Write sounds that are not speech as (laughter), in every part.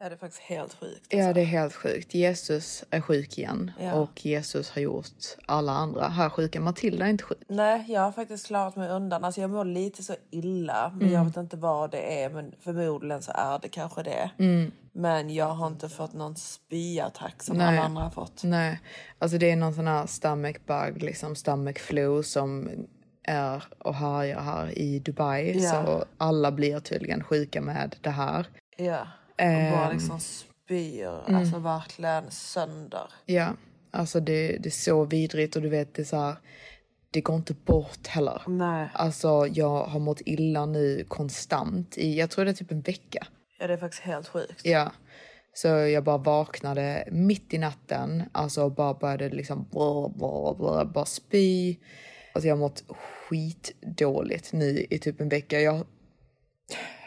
Ja, det är faktiskt helt sjukt. Ja, alltså. det är helt sjukt. Jesus är sjuk igen Ja. och Jesus har gjort alla andra här sjuka. Matilda är inte sjuk. Nej, jag har faktiskt klarat mig undan. Alltså jag mår lite så illa, men Mm. jag vet inte vad det är. Men förmodligen så är det kanske det. Mm. Men jag har inte fått någon spyattack som Nej. alla andra har fått. Nej, alltså det är någon sån här stomach bug, liksom stomach flu som är och härjar här i Dubai. Ja. Så alla blir tydligen sjuka med det här. Ja, och bara Ehm. liksom spyr. Mm. Alltså verkligen sönder. Ja, alltså det, det är så vidrigt och du vet det är så här, det går inte bort heller. Nej. Alltså jag har mått illa nu konstant i, jag tror det är typ en vecka. Ja, det är faktiskt helt sjukt. Ja. Så jag bara vaknade mitt i natten, alltså och bara började liksom brr, brr, brr, bara spy. Alltså jag har mått skitdåligt nu i typ en vecka. Jag,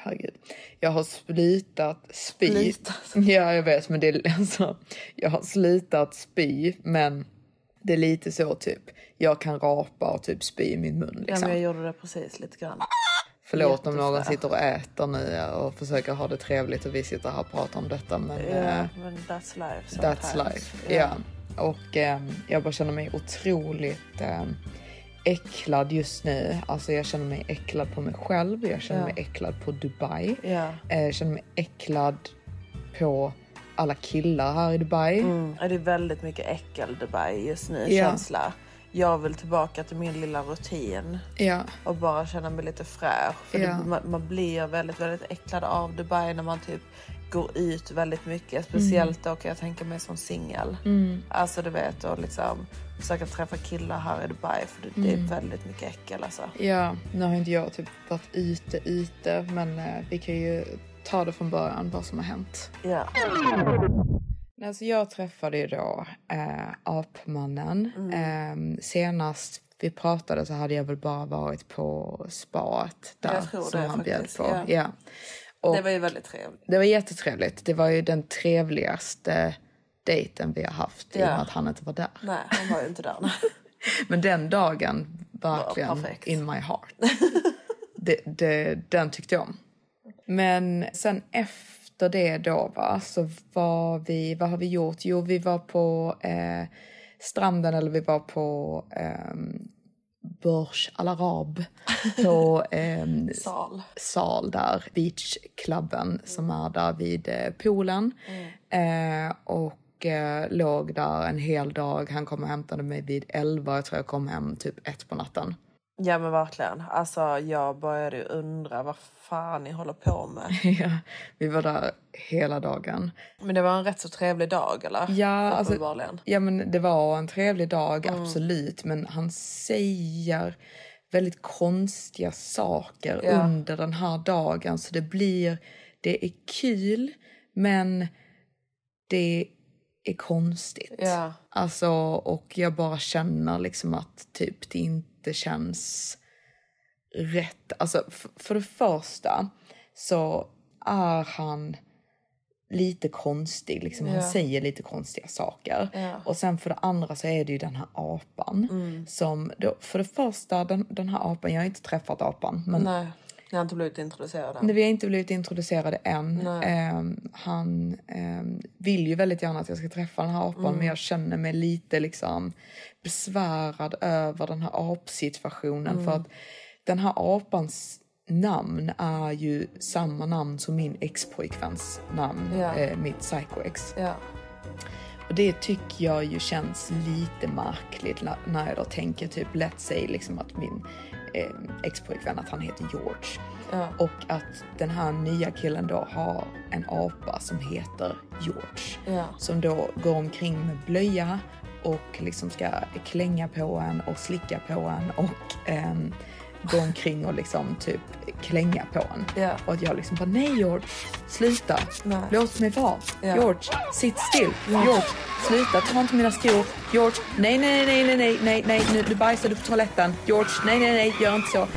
herregud, jag har slutat spy. Slutat? (laughs) Ja, jag vet, men det är alltså, jag har slutat spy, men det är lite så typ, jag kan rapa och typ spy i min mun Ja, liksom. men jag gjorde det precis lite grann. Förlåt om någon sitter och äter nu och försöker ha det trevligt och vi sitter här och pratar om detta. Men Ja, eh, men that's life that's sometimes. life. Ja. Och eh, jag bara känner mig otroligt eh, äcklad just nu. Alltså jag känner mig äcklad på mig själv. Jag känner Ja. mig äcklad på Dubai. Ja. Eh, jag känner mig äcklad på alla killar här i Dubai. Mm. Det är väldigt mycket äckel Dubai just nu, Ja. känsla. Jag vill tillbaka till min lilla rutin Ja, och bara känna mig lite fräsch. För det, man, man blir väldigt, väldigt äcklad av Dubai när man typ går ut väldigt mycket. Speciellt då kan jag tänka mig som singel. Mm. Alltså du vet, och liksom försöka träffa killar här i Dubai för det, det är väldigt mycket äckel alltså. ja, nu har inte jag typ varit ute ute men eh, vi kan ju ta det från början vad som har hänt. Ja. Alltså jag träffade ju då eh, Apmannen. Mm. Eh, senast vi pratade så hade jag väl bara varit på spat där som det han bjöd på. ja. Ja. Det var ju väldigt trevligt. det var jättetrevligt. Det var ju den trevligaste dejten vi har haft i och Ja. med att han inte var där. Nej, han var ju inte där. (laughs) Men den dagen verkligen in my heart. (laughs) det, det, den tyckte jag om. Men sen efter det då va, så var vi, vad har vi gjort? Jo, vi var på eh, stranden eller vi var på eh, Burj Al Arab på (laughs) eh, Sal. sal där, beachklubben som är där vid eh, poolen. Eh, och eh, låg där en hel dag. Han kom och hämtade mig vid 11, jag tror jag kom hem typ ett på natten. Ja men verkligen. Alltså jag började undra vad fan ni håller på med. (laughs) ja, vi var där hela dagen. Men det var en rätt så trevlig dag eller? Ja, alltså, ja men det var en trevlig dag, absolut. Men han säger väldigt konstiga saker Ja. under den här dagen. Så det blir, det är kul, men det är konstigt. Ja. Alltså, och jag bara känner liksom att typ det inte känns rätt. Alltså, för det första så är han lite konstig. Liksom. Ja. Han säger lite konstiga saker. Ja. Och sen för det andra så är det ju den här apan. Mm. Som då, för det första, den, den här apan, jag har inte träffat apan. Men Nej, ni har inte blivit introducerade. Nej, vi har inte blivit introducerade än. Ehm, han ehm, vill ju väldigt gärna att jag ska träffa den här apan Mm. men jag känner mig lite liksom besvärad över den här apsituationen Mm. för att den här apans namn är ju samma namn som min ex-pojkväns namn, Ja. eh, mitt psycho-ex. Ja. Och det tycker jag ju känns lite märkligt när- när jag då tänker typ, let's say liksom att min eh, ex-pojkvän, att han heter George. Ja. Och att den här nya killen då har en apa som heter George. Ja. Som då går omkring med blöja och liksom ska klänga på en och slicka på en och ehm, gå omkring och liksom typ klänga på en. Ja. Och jag liksom bara nej George, sluta. Nej. Låt mig vara. Ja. George, sitt still. George, sluta, ta inte mina skor. George, nej, nej, nej, nej, nej, nej, nej, nu, nu bajsar du på toaletten. George, nej, nej, nej, gör inte så.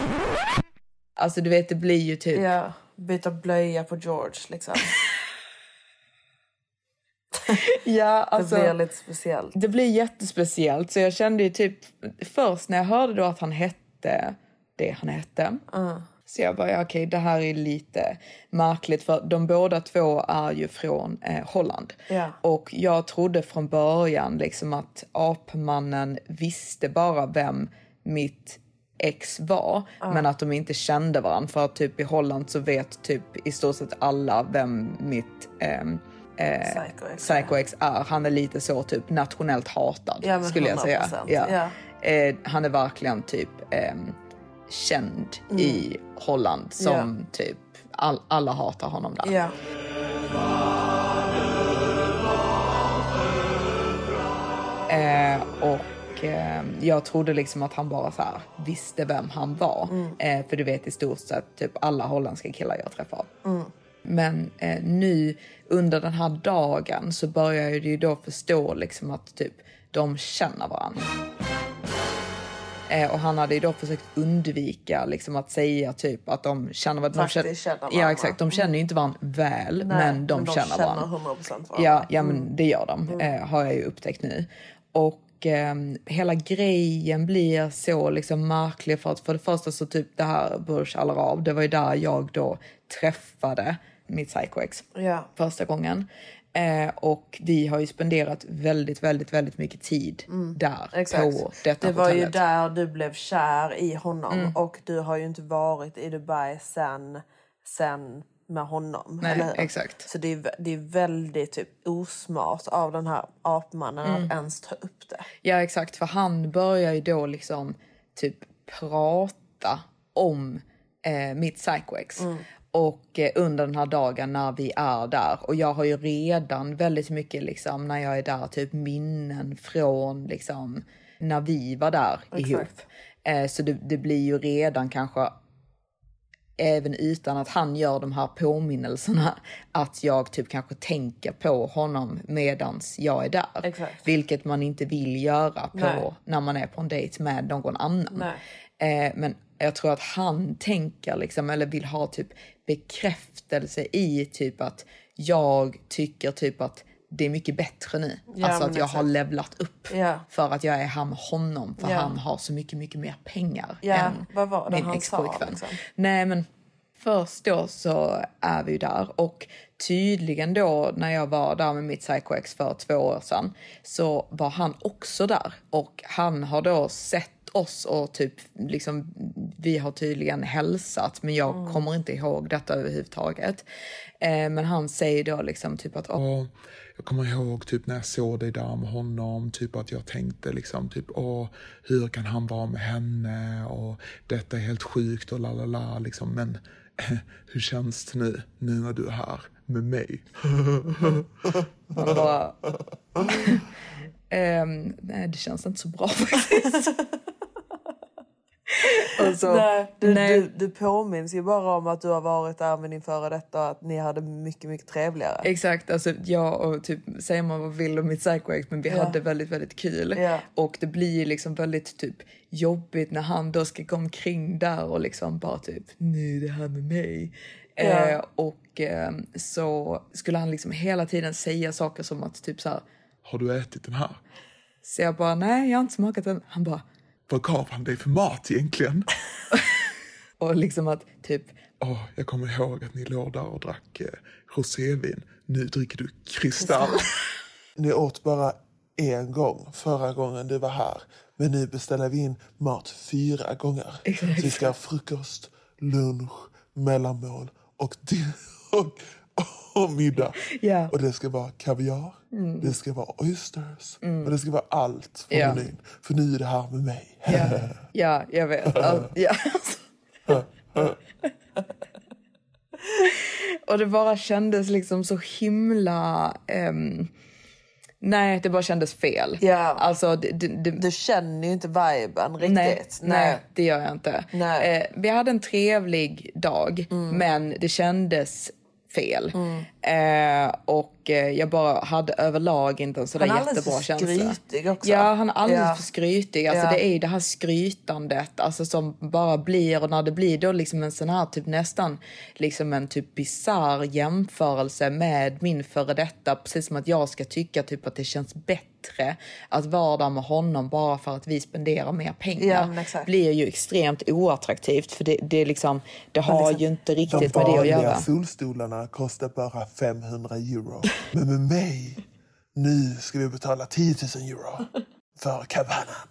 Alltså du vet, det blir ju typ ja. Byta blöja på George liksom. (laughs) Ja, Det alltså, blir lite speciellt. det blir jättespeciellt. Så jag kände ju typ först när jag hörde då att han hette det han hette. Så jag bara, ja, okej, det här är lite märkligt för de båda två är ju från eh, Holland. Ja. Och jag trodde från början liksom att apmannen visste bara vem mitt ex var, men att de inte kände varandra. För att typ i Holland så vet typ i stort sett alla vem mitt ehm, Psycho ex. Psycho X är. Han är lite så typ nationellt hatad Ja, skulle jag säga. 100%, Ja. ja. Eh, han är verkligen typ känd i Holland som typ all, alla hatar honom där. Ja. Eh, och eh, jag trodde liksom att han bara så här visste vem han var. Eh, för du vet i stort sett typ alla holländska killar jag träffar. Men eh, nu under den här dagen så börjar jag ju då förstå liksom att typ de känner varandra. Eh, och han hade ju då försökt undvika liksom att säga typ att de känner varandra. De Faktiskt känner varandra. Ja exakt, de känner ju inte varandra väl Nej, men de känner varandra. 100% varandra. Ja, ja men det gör de, eh, har jag ju upptäckt nu. Och eh, hela grejen blir så liksom märklig för att för det första så typ det här Burj Al Arab, det var ju där jag då träffade mitt psycho-ex Ja. första gången. Eh, och vi har ju spenderat väldigt, väldigt, väldigt mycket tid där Exakt. på detta det var ju hotellet. där du blev kär i honom och du har ju inte varit i Dubai sen, sen med honom. Nej, exakt. Så det är, det är väldigt typ, osmart av den här apmannen Mm. att ens ta upp det. Ja exakt, för han börjar ju då liksom typ prata om eh, mitt psycho-ex. Och eh, under den här dagen när vi är där och jag har ju redan väldigt mycket liksom när jag är där typ minnen från liksom när vi var där ihop. Eh, så det, det blir ju redan kanske även utan att han gör de här påminnelserna, att jag typ kanske tänker på honom medans jag är där. Exakt. Vilket man inte vill göra på Nej. när man är på en dejt med någon annan. Eh, men jag tror att han tänker liksom, eller vill ha typ bekräftelse i typ att jag tycker typ att det är mycket bättre nu. Ja, alltså att jag har levlat upp Ja. för att jag är här med honom. För Ja. han har så mycket, mycket mer pengar än vad var det min ex-pojkvän. liksom? Nej men först då så är vi ju där och tydligen då när jag var där med mitt psycho-ex för två år sedan så var han också där och han har då sett oss och typ liksom vi har tydligen hälsat men jag Mm. kommer inte ihåg detta överhuvudtaget. Eh, men han säger då liksom typ att "Åh, jag kommer ihåg typ när jag såg dig där med honom, typ att jag tänkte liksom typ åh, hur kan han vara med henne och detta är helt sjukt och la la la liksom. Men (laughs) hur känns det nu, nu när du är här med mig? (laughs) Man bara... (laughs) Ehm, nej, det känns inte så bra faktiskt. (laughs) och så, Nej, du, nej. Du, du påminns ju bara om att du har varit där med din före detta och att ni hade mycket, mycket trevligare. Exakt, alltså jag och typ, säger man vad vill om mitt psycho men vi Ja. hade väldigt, väldigt kul. Ja. Och det blir ju liksom väldigt typ jobbigt när han då ska gå omkring där och liksom bara typ, nu är det här med mig. Ja. Eh, och eh, så skulle han liksom hela tiden säga saker som att typ så här, Har du ätit den här? så jag bara, nej jag har inte smakat den. Han bara, Vad gav han dig för mat egentligen? (laughs) och liksom att typ, Åh, jag kommer ihåg att ni låg där och drack eh, rosévin. Nu dricker du kristall. (laughs) ni åt bara en gång förra gången du var här. Men nu beställer vi in mat fyra gånger. Så vi ska ha frukost, lunch, mellanmål och, (laughs) och, (laughs) och middag. Ja. Och det ska vara kaviar, det ska vara oysters och det ska vara allt på Ja. menyn. För nu är det här med mig. Ja, ja jag vet. Ja. (laughs) Och det bara kändes liksom så himla... ehm, nej, det bara kändes fel. Ja. Alltså, det, det, det, Du känner ju inte viben riktigt. nej, nej, det gör jag inte. Nej. Mm. Eh, vi hade en trevlig dag, men det kändes fel. Mm. Eh, och eh, jag bara hade överlag inte en sådär Han är alldeles jättebra för känsla. skrytig också. Ja, han är alldeles Ja. för skrytig. Alltså, Ja. Det är ju det här skrytandet alltså, som bara blir, och när det blir då liksom en sån här typ nästan liksom en typ bizarr jämförelse med min före detta, precis som att jag ska tycka typ att det känns bättre att vara där med honom bara för att vi spenderar mer pengar. Exakt. blir ju extremt oattraktivt för det, det, är liksom, det har liksom, ju inte De riktigt med det att vanliga göra. solstolarna kostar bara 500 euro. Men med mig, nu ska vi betala 10 000 euro för cabanan.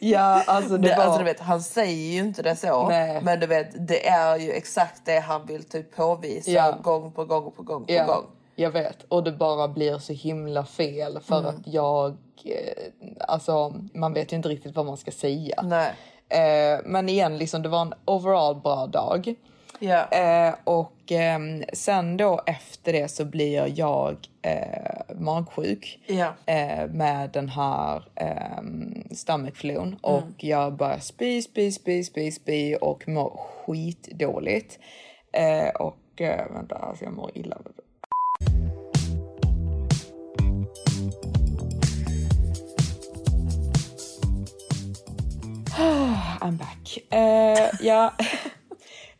Ja, alltså det, Det, var... alltså, du vet, han säger ju inte det så, Nej. men du vet, det är ju exakt det han vill typ påvisa Ja. gång på gång på gång på Ja, gång. jag vet. Och det bara blir så himla fel för Mm. att jag... Eh, alltså, man vet ju inte riktigt vad man ska säga. Nej. Eh, men igen, liksom, det var en overall bra dag. Ja. Eh, och ehm, sen då efter det så blir jag eh, magsjuk eh, med den här eh, stomach flun och jag börjar spy, spy, spy, spy, spy och mår skitdåligt. Eh, och eh, vänta, alltså jag mår illa. (sighs) I'm back. Eh, ja. (laughs)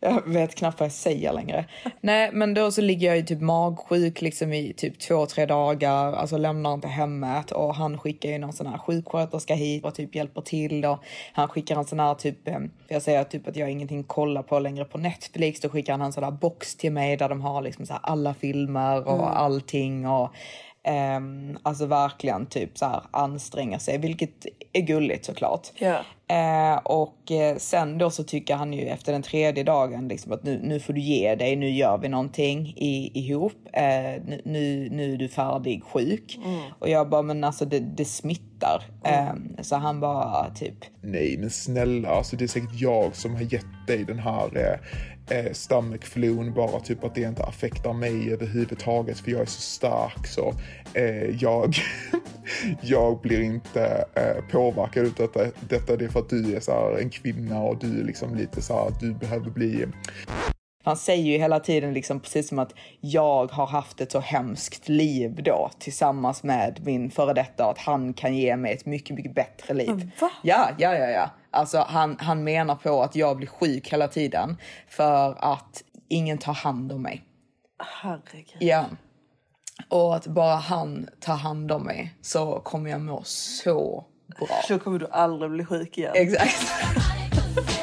Jag vet knappt vad jag säger längre. Nej, men då så ligger jag ju typ magsjuk liksom i typ två, tre dagar. Alltså lämnar inte hemmet och han skickar ju någon sån här sjuksköterska hit och typ hjälper till. Och han skickar en sån här typ, eh, för jag säger typ att jag har ingenting att kolla på längre på Netflix. Då skickar han en sån där box till mig där de har liksom så alla filmer och allting. Och ehm, alltså verkligen typ så här anstränga sig, vilket är gulligt såklart. Ja. Eh, och eh, sen då så tycker han ju efter den tredje dagen liksom att nu, nu får du ge dig, nu gör vi någonting i, ihop. Eh, nu, nu, är du färdig sjuk. Och jag bara, men alltså det, det smittar. Eh, så han bara typ, Nej, men snälla, alltså det är säkert jag som har gett dig den här eh, eh, stomachflun, bara typ att det inte affektar mig överhuvudtaget för jag är så stark så eh, jag, (laughs) jag blir inte eh, påverkad av detta. Detta det är för att du är så här, en kvinna och du är liksom lite så här, du behöver bli han säger ju hela tiden liksom precis som att jag har haft ett så hemskt liv då tillsammans med min före detta att han kan ge mig ett mycket, mycket bättre liv. Va? Ja, ja, ja, ja. Alltså han, han menar på att jag blir sjuk hela tiden för att ingen tar hand om mig. Herregud. Ja. Och att bara han tar hand om mig så kommer jag må så bra. Så kommer du aldrig bli sjuk igen. Exakt. (laughs)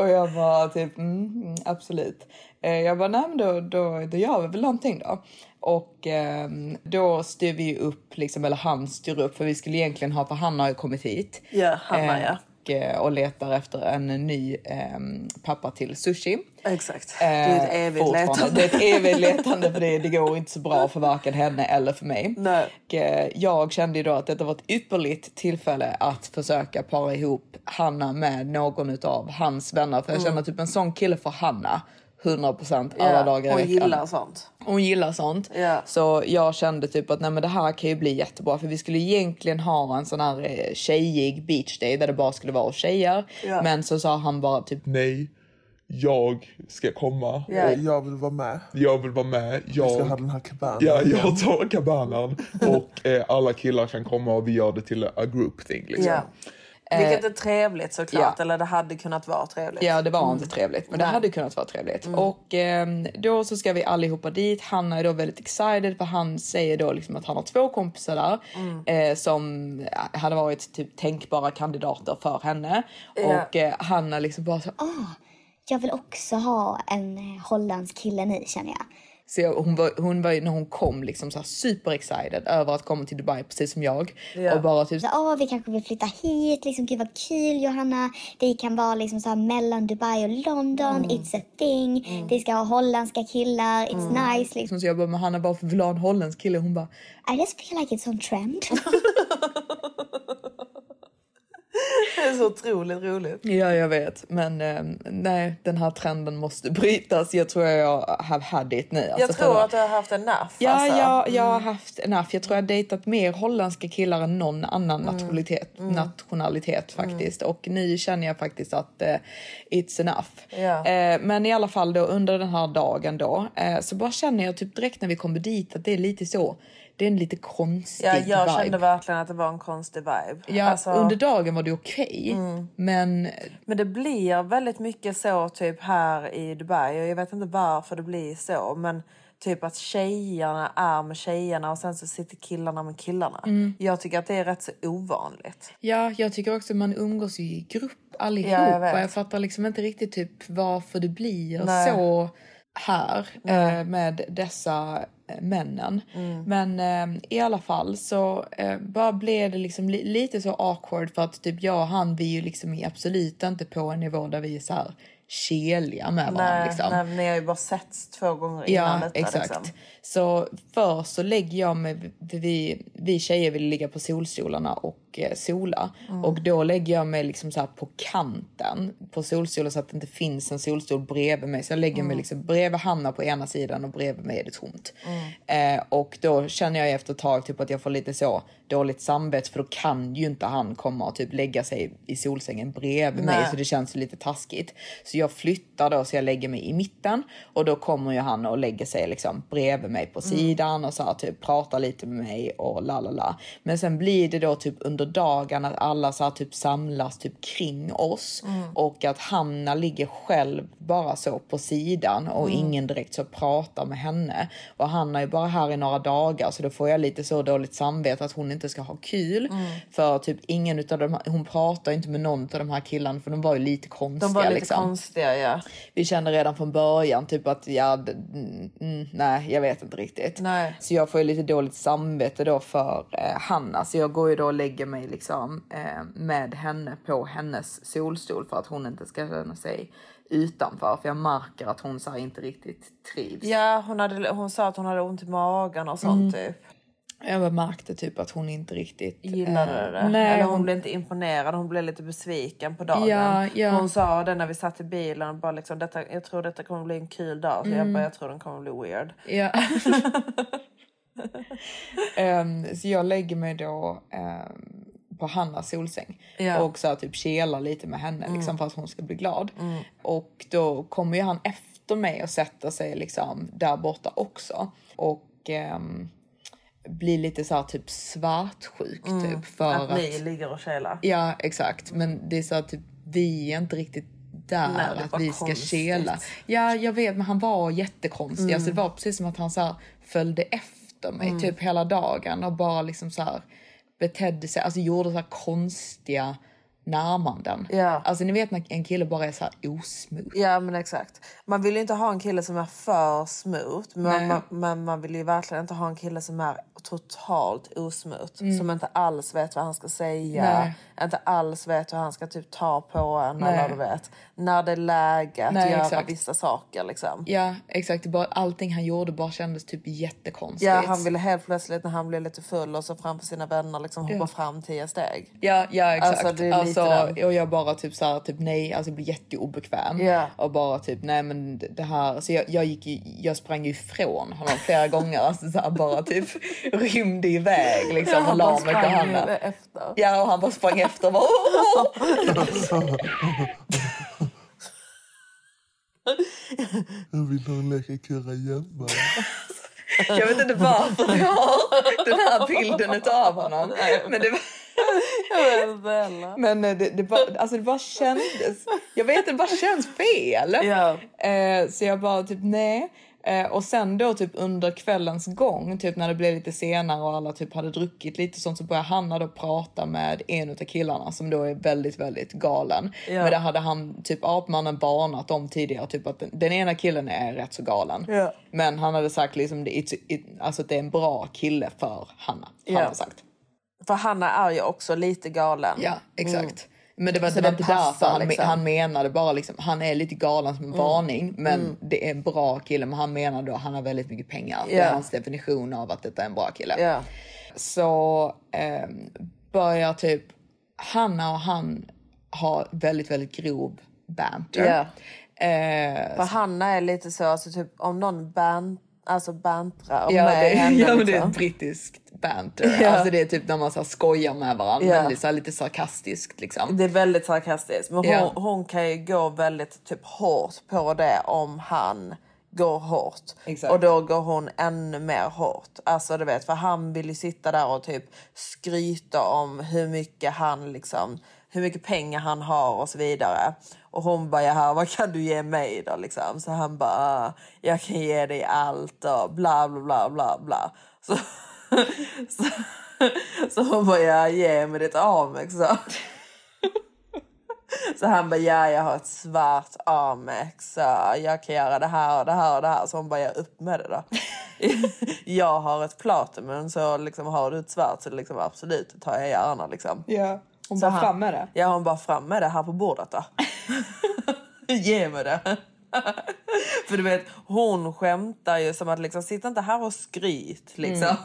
Och jag bara typ, mm, mm, absolut. Eh, jag bara, nej men då, då, då gör vi väl någonting då. Och eh, då styr vi upp, liksom, eller han styr upp, för vi skulle egentligen ha, för han har ju kommit hit. Ja, Hanna, ja. Och, eh, och letar efter en ny eh, pappa till sushi. Exakt. Det är ett Eh, evigt letande. Det är ett evigt (laughs) letande för det, det går inte så bra för varken henne eller för mig. Nej. Och, eh, jag kände ju då att detta var ett ypperligt tillfälle att försöka para ihop Hanna med någon av hans vänner. För jag känner typ en sån kille för Hanna. 100% alla Ja, dagar i hon veckan. gillar sånt. Hon gillar sånt. Ja. Så jag kände typ att nej, men det här kan ju bli jättebra. För vi skulle egentligen ha en sån här eh, tjejig beach day där det bara skulle vara tjejer. Ja. Men så sa han bara typ nej, jag ska komma och Jag vill vara med. jag vill vara med. Vi ska ha Jag, den här cabanan. ja, jag tar kabanan och eh, alla killar kan komma och vi gör det till a group thing. Liksom. Ja. Vilket är trevligt såklart. Eh, ja. Eller det hade kunnat vara trevligt. Ja, det var inte trevligt, men det Nej. hade kunnat vara trevligt. Och ehm, då så ska vi allihopa dit. Han är då väldigt excited för han säger då liksom att han har två kompisar där eh, som hade varit typ tänkbara kandidater för henne. Ja. Och eh, han är liksom bara så Jag vill också ha en eh, holländsk kille nu känner jag. Så jag, hon, var, hon var ju när hon kom liksom så super excited över att komma till Dubai precis som jag. Ja. Och bara typ Så, Åh, vi kanske vill flytta hit. Liksom, Gud vad kul Johanna. Vi kan vara liksom så här mellan Dubai och London. It's a thing. Vi ska ha holländska killar. It's nice. Liksom. så jag bara, men Hanna varför vill du ha en holländsk kille? Hon bara, I just feel like it's on trend. (laughs) (laughs) (laughs) Det är så otroligt roligt. ja jag vet. Men eh, nej, den här trenden måste (laughs) brytas. Jag tror jag have had it nu. Jag Alltså, tror för- att du har haft enough. Ja, alltså. ja, jag har haft enough. Jag tror jag har dejtat mer holländska killar än någon annan nationalitet, nationalitet faktiskt. Och nu känner jag faktiskt att eh, it's enough. Ja. Eh, men i alla fall då under den här dagen då eh, så bara känner jag typ direkt när vi kommer dit att det är lite så. Det är en lite konstig Ja, jag vibe. kände verkligen att det var en konstig vibe. Ja, Alltså, under dagen var det okej, men Men det blir väldigt mycket så typ här i Dubai och jag vet inte varför det blir så men typ att tjejerna är med tjejerna och sen så sitter killarna med killarna. Mm. Jag tycker att det är rätt så ovanligt. Ja, jag tycker också man umgås i grupp allihop. Ja, jag vet. jag fattar liksom inte riktigt typ varför det blir Nej. så här eh, med dessa eh, männen. Mm. Men eh, i alla fall så eh, bara blev det liksom li- lite så awkward för att typ jag och han vi är ju liksom absolut inte på en nivå där vi är så här keliga med varandra. Nej, Liksom. nej, ni har ju bara setts två gånger innan Ja, detta. exakt. Liksom. Så först så lägger jag mig, vi, vi tjejer vill ligga på solstolarna och eh, sola. Mm. Och då lägger jag mig liksom så på kanten på solstolen så att det inte finns en solstol bredvid mig. Så jag lägger Mm. mig liksom bredvid Hanna på ena sidan och bredvid mig är det tomt. Eh, och då känner jag efter ett tag typ att jag får lite så dåligt samvete för då kan ju inte han komma och typ lägga sig i solsängen bredvid mig Nej. så det känns lite taskigt. Så jag flyttar då så jag lägger mig i mitten och då kommer ju han och lägger sig liksom bredvid mig på sidan och så här, typ pratar lite med mig och la la la. Men sen blir det då typ under dagen att alla så här, typ samlas typ kring oss och att Hanna ligger själv bara så på sidan och ingen direkt så pratar med henne. Och Hanna är bara här i några dagar så då får jag lite så dåligt samvete att hon inte ska ha kul. För typ ingen utav de här, hon pratar inte med någon av de här killarna för de var ju lite konstiga. De var lite liksom. konstiga ja. Vi kände redan från början typ att ja, mm, mm, nej, jag vet inte riktigt. Nej. Så jag får ju lite dåligt samvete då för eh, Hanna. Så jag går ju då och lägger mig liksom eh, med henne på hennes solstol för att hon inte ska känna sig utanför. För jag märker att hon så inte riktigt trivs. Ja, hon, hade, hon sa att hon hade ont i magen och sånt Mm. typ. Jag märkte typ att hon inte riktigt Gillade eh, det. Nej, Eller hon, hon, blev inte imponerad, hon blev lite besviken på dagen. Ja, ja. Hon sa det när vi satt i bilen, bara liksom, detta, jag tror detta kommer bli en kul dag. Så Mm. jag bara, jag tror den kommer bli weird. Ja. (laughs) Ehm, så jag lägger mig då ehm, på Hannas solsäng Ja. Mm. och så här, typ kelar lite med henne liksom, för att hon ska bli glad. Och då kommer ju han efter mig och sätter sig liksom där borta också. Och ehm, blir lite så här typ svartsjuk typ. För Mm. Att ni ligger och kelar. Ja, exakt. Men det är så att typ, vi är inte riktigt där Nej, att vi ska konstigt. kela. Ja, jag vet, men han var jättekonstig. Mm. Alltså, det var precis som att han så här, följde efter mig Mm. typ hela dagen och bara liksom så här betedde sig, alltså gjorde så här konstiga närmanden. Ja. Alltså ni vet när en kille bara är så här osmooth. Ja men exakt. Man vill ju inte ha en kille som är för smooth. Men man, men man vill ju verkligen inte ha en kille som är totalt osmooth. Som inte alls vet vad han ska säga. Mm. Nej. Inte alls vet hur han ska typ ta på en. Nej. Eller du vet. När det är läge att Nej, göra exakt. vissa saker liksom. Ja, exakt. Allting han gjorde bara kändes typ jättekonstigt. Ja, han ville helt plötsligt när han blev lite full och så framför sina vänner liksom hoppa fram tio steg. Ja, ja exakt. Alltså, Alltså, den. och jag bara typ så här, typ nej, alltså jag blir jätteobekväm. Ja. Och bara typ nej men det- här, så jag, jag gick ju, jag sprang ju ifrån honom flera gånger. Alltså så här, bara typ (laughs) rymde iväg liksom och la mig på handen. efter. Ja och han bara sprang efter bara! (laughs) Jag vill ha en leka kurragömma. Jag vet inte varför jag har den här bilden utav honom. Men det var... Men eh, det, det, bara, alltså det bara kändes... Jag vet, det bara känns fel. Eh, så jag bara typ nej. Eh, och sen då typ under kvällens gång, typ när det blev lite senare och alla typ hade druckit lite sånt så började Hanna då prata med en av killarna som då är väldigt, väldigt galen. Ja. Men det hade han, typ apmannen varnat om tidigare, typ att den, den ena killen är rätt så galen. Ja. Men han hade sagt liksom det, it, alltså att det är en bra kille för Hanna. Han hade sagt. För Hanna är ju också lite galen. Ja, exakt. Men det var, Så det var det inte därför passar, han, liksom. han menade bara liksom, han är lite galen som en varning men det är en bra kille. Men han menar då han har väldigt mycket pengar. Det Ja. är hans definition av att detta är en bra kille. Ja. Så eh, börjar typ Hanna och han ha väldigt, väldigt grov banter. Ja. Eh, För Hanna är lite så, alltså typ om någon ban, alltså bantrar Ja, med det, henne. ja men det är liksom. ett brittiskt banter. (laughs) Ja. Alltså det är typ när man så här skojar med varandra. Ja. Väldigt, så här, lite sarkastiskt liksom. Det är väldigt sarkastiskt. Men hon, Ja. hon kan ju gå väldigt typ hårt på det om han går hårt. Exakt. Och då går hon ännu mer hårt. Alltså du vet, för han vill ju sitta där och typ skryta om hur mycket han liksom, hur mycket pengar han har och så vidare. Och hon bara, jaha, vad kan du ge mig då liksom? Så han bara, ah, jag kan ge dig allt och bla bla bla bla bla. (laughs) Så, så, så hon bara, ja, ge mig ditt Amex så. (laughs) Så han bara, ja jag har ett svart Amex, så jag kan göra det här och det här och det här. Så hon bara, ja upp med det då. (laughs) jag har ett Platinum så liksom har du ett svart så liksom absolut det tar jag gärna liksom. Yeah hon bara han- fram med det. Ja hon bara fram med det här på bordet då. (laughs) Ge mig det. För du vet hon skämtar ju som att liksom sitta inte här och skryt liksom.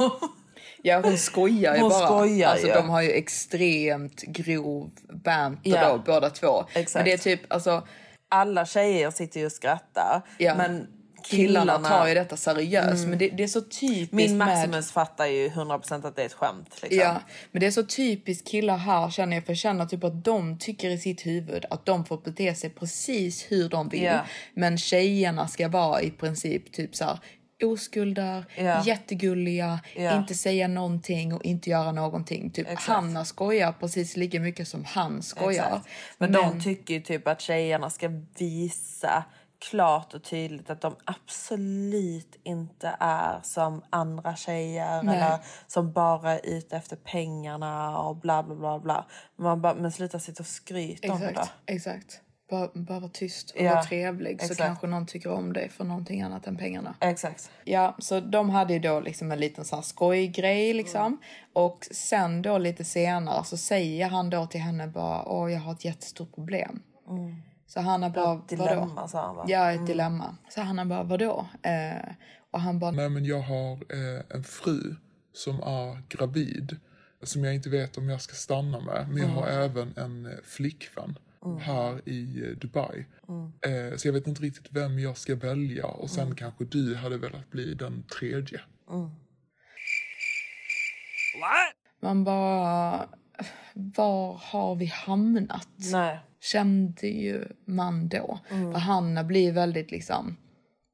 Ja, hon skojar ju Hon bara. skojar alltså, ju. De har ju extremt grov banter Ja. då, båda två. Exakt. Men det är typ, alltså, Alla tjejer sitter ju och skrattar. ja, Men killarna, killarna, tar ju detta seriöst. Men det, det är så typiskt Min med... Maximus fattar ju 100% att det är ett skämt. Liksom. Ja, men det är så typiskt killar här känner jag, för jag känner typ att de tycker i sitt huvud att de får bete sig precis hur de vill. Ja. Men tjejerna ska vara i princip typ så här oskulder, Ja. jättegulliga, Ja. inte säga någonting och inte göra någonting. Typ Exakt. Hanna skojar precis lika mycket som han skojar. Exakt. Men, de tycker ju typ att tjejerna ska visa klart och tydligt att de absolut inte är som andra tjejer Nej. eller som bara är ute efter pengarna och bla bla bla bla. Man bara, men sluta sitta och skryta om det. Exakt. Bara, bara vara tyst och Ja, vara trevlig så exakt. kanske någon tycker om dig för någonting annat än pengarna. Exakt. Ja, så de hade ju då liksom en liten så här skojgrej liksom. Mm. Och sen då lite senare så säger han då till henne bara, åh jag har ett jättestort problem. Så Hanna bara, vadå? Mm. Dilemma sa han va? Ja, ett dilemma. Så Hanna bara, vadå? Eh, och han bara, Nej, men jag har eh, en fru som är gravid som jag inte vet om jag ska stanna med. Men jag har även en eh, flickvän här i eh, Dubai. Eh, så jag vet inte riktigt vem jag ska välja och sen kanske du hade velat bli den tredje. man bara, var har vi hamnat? Nej. Kände ju man då. Mm. För Hanna blir väldigt liksom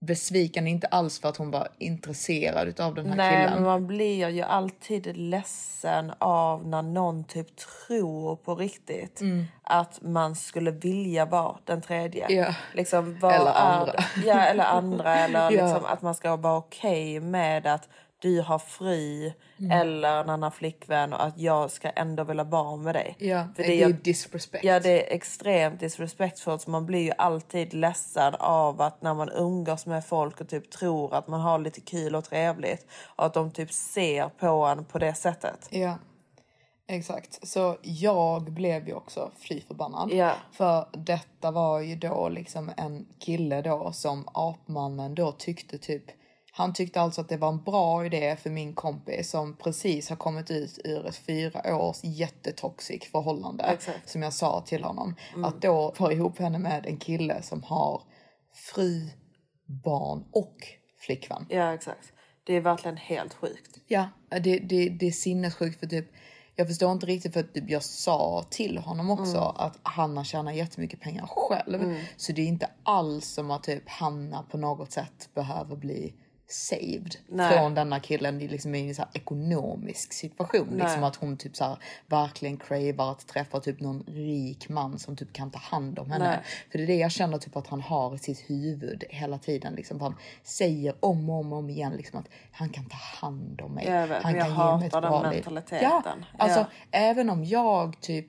besviken, inte alls för att hon var intresserad av den här Nej, killen. men man blir ju alltid ledsen av när någon typ tror på riktigt att man skulle vilja vara den tredje. Mm. Ja. Liksom, Eller andra. Ja, eller andra. Eller (laughs) Ja. liksom att man ska vara okej med att du har fri Mm. eller en annan flickvän och att jag ska ändå vilja vara med dig. ja, För det, är jag- disrespect. Ja, det är extremt disrespektfullt. Man blir ju alltid ledsen av att när man umgås med folk och typ tror att man har lite kul och trevligt och att de typ ser på en på det sättet. Ja, exakt. Så jag blev ju också fly förbannad. Ja. För detta var ju då liksom en kille då som apmannen då tyckte typ han tyckte alltså att det var en bra idé för min kompis som precis har kommit ut ur ett fyra års jättetoxic förhållande. Exakt. Som jag sa till honom. Mm. Att då få ihop henne med en kille som har fru, barn och flickvän. Ja, exakt. Det är verkligen helt sjukt. Ja, det, det, det är sinnessjukt för typ jag förstår inte riktigt för att typ jag sa till honom också att Hanna tjänar jättemycket pengar själv. Så det är inte alls som att typ Hanna på något sätt behöver bli saved Nej. från denna killen liksom i en så ekonomisk situation. Liksom att hon typ så här, verkligen cravar att träffa typ någon rik man som typ kan ta hand om henne. Nej. För det är det jag känner typ att han har i sitt huvud hela tiden. Liksom, han säger om och om, och om igen liksom, att han kan ta hand om mig. Vet, han kan ge mig ett bra liv. mentaliteten. Ja, alltså Ja. även om jag typ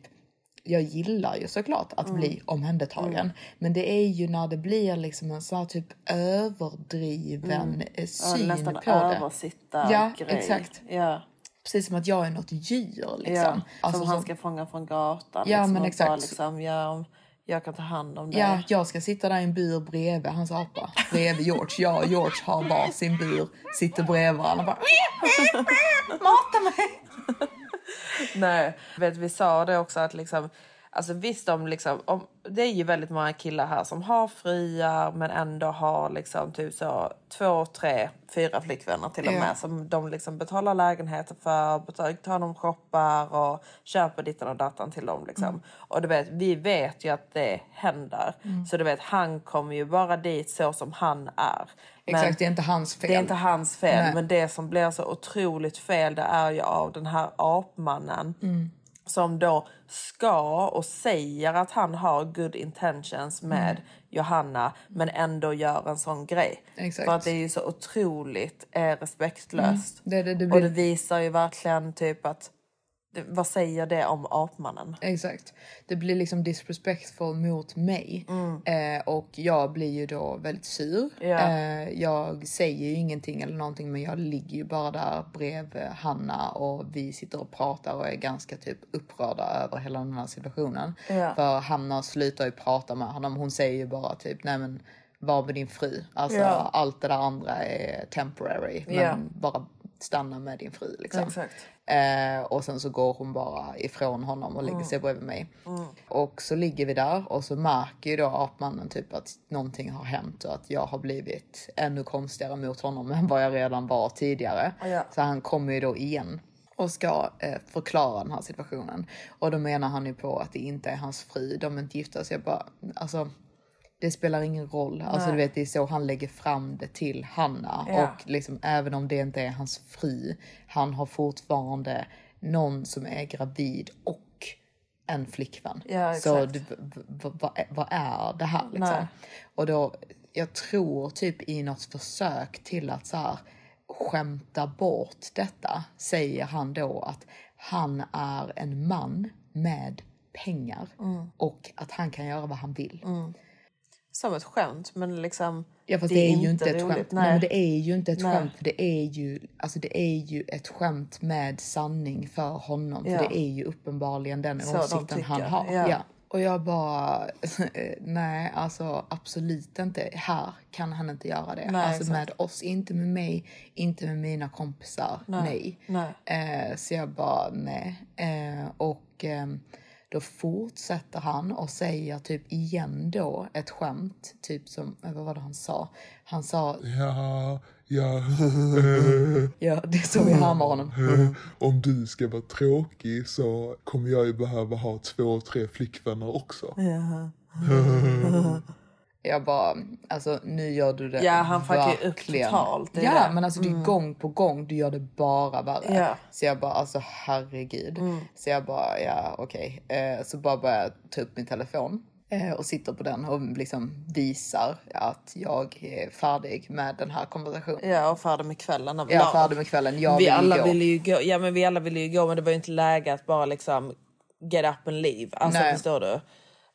jag gillar ju såklart att bli Mm. omhändertagen. Men det är ju när det blir liksom en sån här typ överdriven Ja, syn nästan på det. översitta Ja, grej. exakt. Ja. Precis som att jag är något djur liksom. Ja, Alltså, som han som- ska fånga från gatan. Ja, liksom, men exakt. Bara, liksom, ja, jag kan ta hand om det. Ja, jag ska sitta där i en bur bredvid hans apa. Bredvid George. Jag och George har var sin bur. Sitter bredvid varandra och bara... Mata mig! Nej, vet, vi sa det också att liksom, alltså visst om liksom, om, det är ju väldigt många killar här som har fruar men ändå har liksom typ så två, tre, fyra flickvänner till och Ja. med som de liksom betalar lägenheter för, betalar, tar dem shoppar och köper dittan och dattan till dem liksom. Mm. Och du vet, vi vet ju att det händer. Så du vet, han kommer ju bara dit så som han är. Men- Exakt, det är inte hans fel. det är inte hans fel, Nej. men det som blir så otroligt fel det är ju av den här apmannen. Mm. Som då ska och säger att han har good intentions med Mm. Johanna men ändå gör en sån grej. Exakt. För att det är ju så otroligt eh, respektlöst. Det- det- det Och blir- det visar ju verkligen typ att det, vad säger det om apmannen? Exakt. Det blir liksom disrespectful mot mig. Eh, och jag blir ju då väldigt sur. Ja. Eh, jag säger ju ingenting eller någonting men jag ligger ju bara där bredvid Hanna och vi sitter och pratar och är ganska typ upprörda över hela den här situationen. Ja. För Hanna slutar ju prata med honom. Hon säger ju bara typ nej men var med din fru. Alltså Ja. allt det där andra är temporary. Men bara stanna med din fru liksom. Exakt. Eh, och sen så går hon bara ifrån honom och lägger sig bredvid mig. Och så ligger vi där och så märker ju då apmannen typ att någonting har hänt och att jag har blivit ännu konstigare mot honom (laughs) än vad jag redan var tidigare. Ja. Så han kommer ju då igen och ska eh, förklara den här situationen. Och då menar han ju på att det inte är hans fru, de är inte gifta. Så jag bara, alltså det spelar ingen roll. Alltså du vet det är så han lägger fram det till Hanna. Ja. Och liksom även om det inte är hans fru, han har fortfarande någon som är gravid och en flickvän. Ja, så v- vad, är- vad är det här liksom? Och då, jag tror typ i något försök till att så här skämta bort detta säger han då att han är en man med pengar Mm. och att han kan göra vad han vill. Som ett skämt men liksom Ja fast det är, ju inte ett roligt. skämt. Nej. Nej. men det är ju inte ett Nej. skämt. För det är ju, alltså det är ju ett skämt med sanning för honom. Ja. För det är ju uppenbarligen den Så de åsikten han tycker, har. ja. Och jag bara, (laughs) nej alltså absolut inte. Här kan han inte göra det. Nej, alltså med oss, inte med mig, inte med mina kompisar. Nej. Nej. Eh, så jag bara nej. Eh, och ehm, då fortsätter han och säger typ igen då ett skämt. Typ som, eh, vad var det han sa? Han sa, Ja, ja. (laughs) ja det är så vi härmar honom. (laughs) Om du ska vara tråkig så kommer jag ju behöva ha två, tre flickvänner också. (laughs) Jag bara, alltså nu gör du det Ja, han fuckar ju upp totalt, Ja, det. men alltså det är gång på gång, du gör det bara värre. Ja. Så jag bara, alltså herregud. Så jag bara, ja okej. Eh, så bara börjar jag ta upp min telefon. eh, Och sitter på den och liksom visar att jag är färdig med den här konversationen. Ja, och färdig med kvällen. Jag är färdig med kvällen, jag vi vill alla gå. ville ju gå. Ja, men vi alla ville ju gå, men det var ju inte läge att bara liksom get up and leave. Alltså, Nej. förstår du?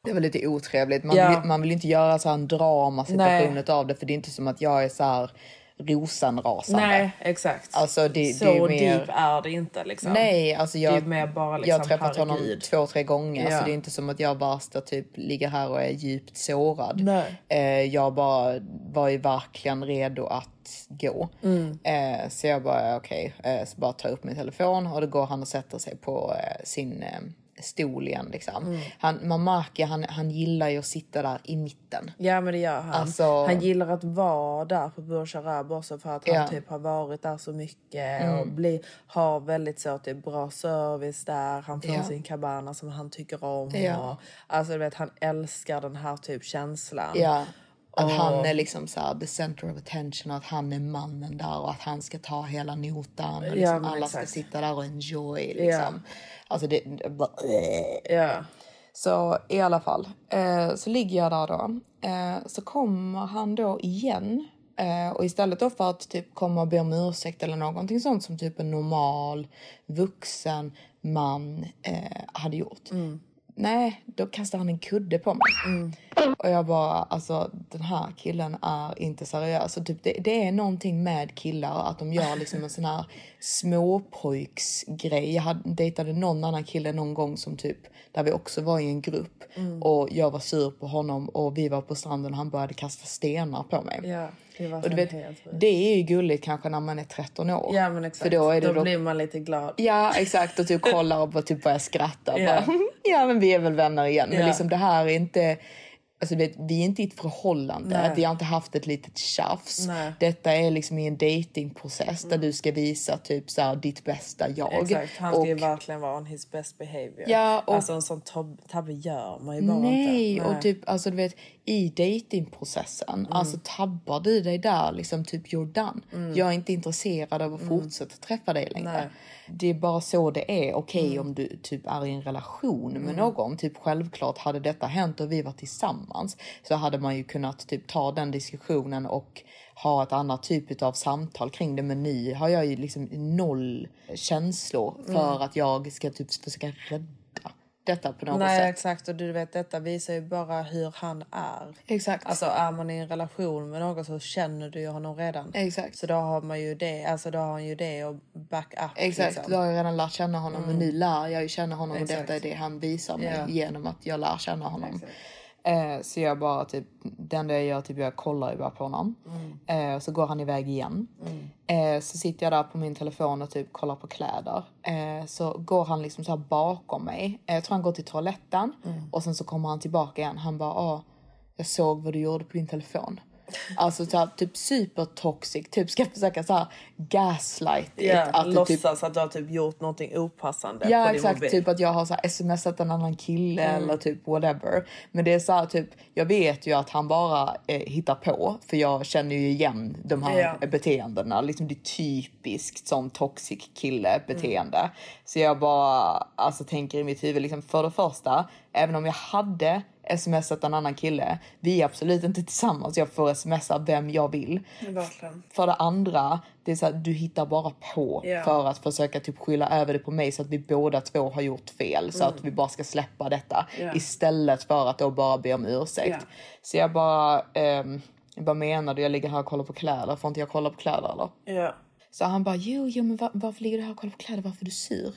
Det var lite otrevligt. Man, Ja. vill, man vill inte göra så här en dramasituation av det. För det är inte som att jag är så här rosenrasande. Nej, exakt. Alltså, det- så det är mer- deep är det inte. Liksom. Nej, alltså jag, Det är bara jag liksom, har träffat honom herregud. två, tre gånger. Ja. Så det är inte som att jag värsta typ ligger här och är djupt sårad. Nej. Eh, jag bara var ju verkligen redo att gå. Mm. Eh, så jag bara okej, eh, så bara tar jag upp min telefon och då går han och sätter sig på eh, sin eh, stol igen liksom. Mm. Han, man märker, han, han gillar ju att sitta där i mitten. Ja men det gör han. Alltså- Han gillar att vara där på Burj Arab också för att han Ja. Mm. typ har varit där så mycket och bli, har väldigt så typ bra service där. Han får Ja. sin cabana som han tycker om. Ja. Och, alltså du vet han älskar den här typ känslan. Ja. Att han är liksom så här, the center of attention och att han är mannen där och att han ska ta hela notan och liksom men alla exakt. ska sitta där och enjoy liksom. Alltså det, bara, Ja. så i alla fall, eh, så ligger jag där då. Eh, så kommer han då igen. Eh, och istället då för att typ komma och be om ursäkt eller någonting sånt som typ en normal vuxen man eh, hade gjort. Nej, då kastar han en kudde på mig. Och jag bara, alltså den här killen är inte seriös. Och typ, det, det är någonting med killar att de gör liksom en sån här småpojksgrej. Jag hade, dejtade någon annan kille någon gång som typ, där vi också var i en grupp. Och jag var sur på honom och vi var på stranden och han började kasta stenar på mig. Ja, det Och du vet, det är ju gulligt kanske när man är 13 år. Ja men exakt. För då är det då blir man lite glad. Ja, exakt. Och typ kollar och bara typ börjar skratta. Ja. Bara, ja, men vi är väl vänner igen. Men Ja. liksom det här är inte... Alltså vet, vi är inte i ett förhållande. Nej. Vi har inte haft ett litet tjafs. Nej. Detta är liksom i en datingprocess där du ska visa typ så här, ditt bästa jag. Exakt, han ska ju Och- verkligen vara on his best behavior. Ja, och- Alltså en sån tab- tabbe gör man ju bara Nej, inte. och typ alltså du vet i datingprocessen, Mm. alltså tabbar du dig där liksom typ you're done. Jag är inte intresserad av att fortsätta träffa dig längre. Mm. Nej. Det är bara så det är. Okej Mm. om du typ är i en relation med någon, typ självklart hade detta hänt och vi var tillsammans så hade man ju kunnat typ ta den diskussionen och ha ett annat typ av samtal kring det. Men nu har jag ju liksom noll känslor Mm. för att jag ska typ försöka rädda detta på något Nej sätt. exakt och du vet detta visar ju bara hur han är. Exakt. Alltså är man i en relation med någon så känner du ju honom redan. Exakt. Så då har man ju det, alltså då har han ju det och back up. Exakt, liksom. då har jag redan lärt känna honom men nu lär jag ju känna honom Exakt. och detta är det han visar mig Ja. genom att jag lär känna honom. Eh, så jag bara typ, det enda jag gör typ jag kollar ju bara på honom. Eh, så går han iväg igen. Eh, så sitter jag där på min telefon och typ kollar på kläder. Eh, så går han liksom så bakom mig. Eh, jag tror han går till toaletten och sen så kommer han tillbaka igen. Han bara, ah, jag såg vad du gjorde på din telefon. Alltså så här, typ supertoxic, typ ska försöka så här gaslight Ja, att typ låtsas att du har typ gjort någonting opassande Ja exakt, typ att jag har så här smsat en annan kille Mm. eller typ whatever. Men det är så här, typ, jag vet ju att han bara eh, hittar på för jag känner ju igen de här Ja. beteendena. Liksom det är typiskt sån toxic kille beteende. Mm. Så jag bara alltså, tänker i mitt huvud, liksom, för det första, även om jag hade smsat en annan kille, vi är absolut inte tillsammans. Jag får smsa vem jag vill. Verkligen. För det andra, det är så här, du hittar bara på Ja. för att försöka typ skylla över det på mig så att vi båda två har gjort fel så att vi bara ska släppa detta Ja. istället för att då bara be om ursäkt. Ja. Så jag bara, jag bara menar du? Jag ligger här och kollar på kläder. Får inte jag kolla på kläder eller? Ja. Så han bara, jo, jo, men var, varför ligger du här och kollar på kläder? Varför är du sur?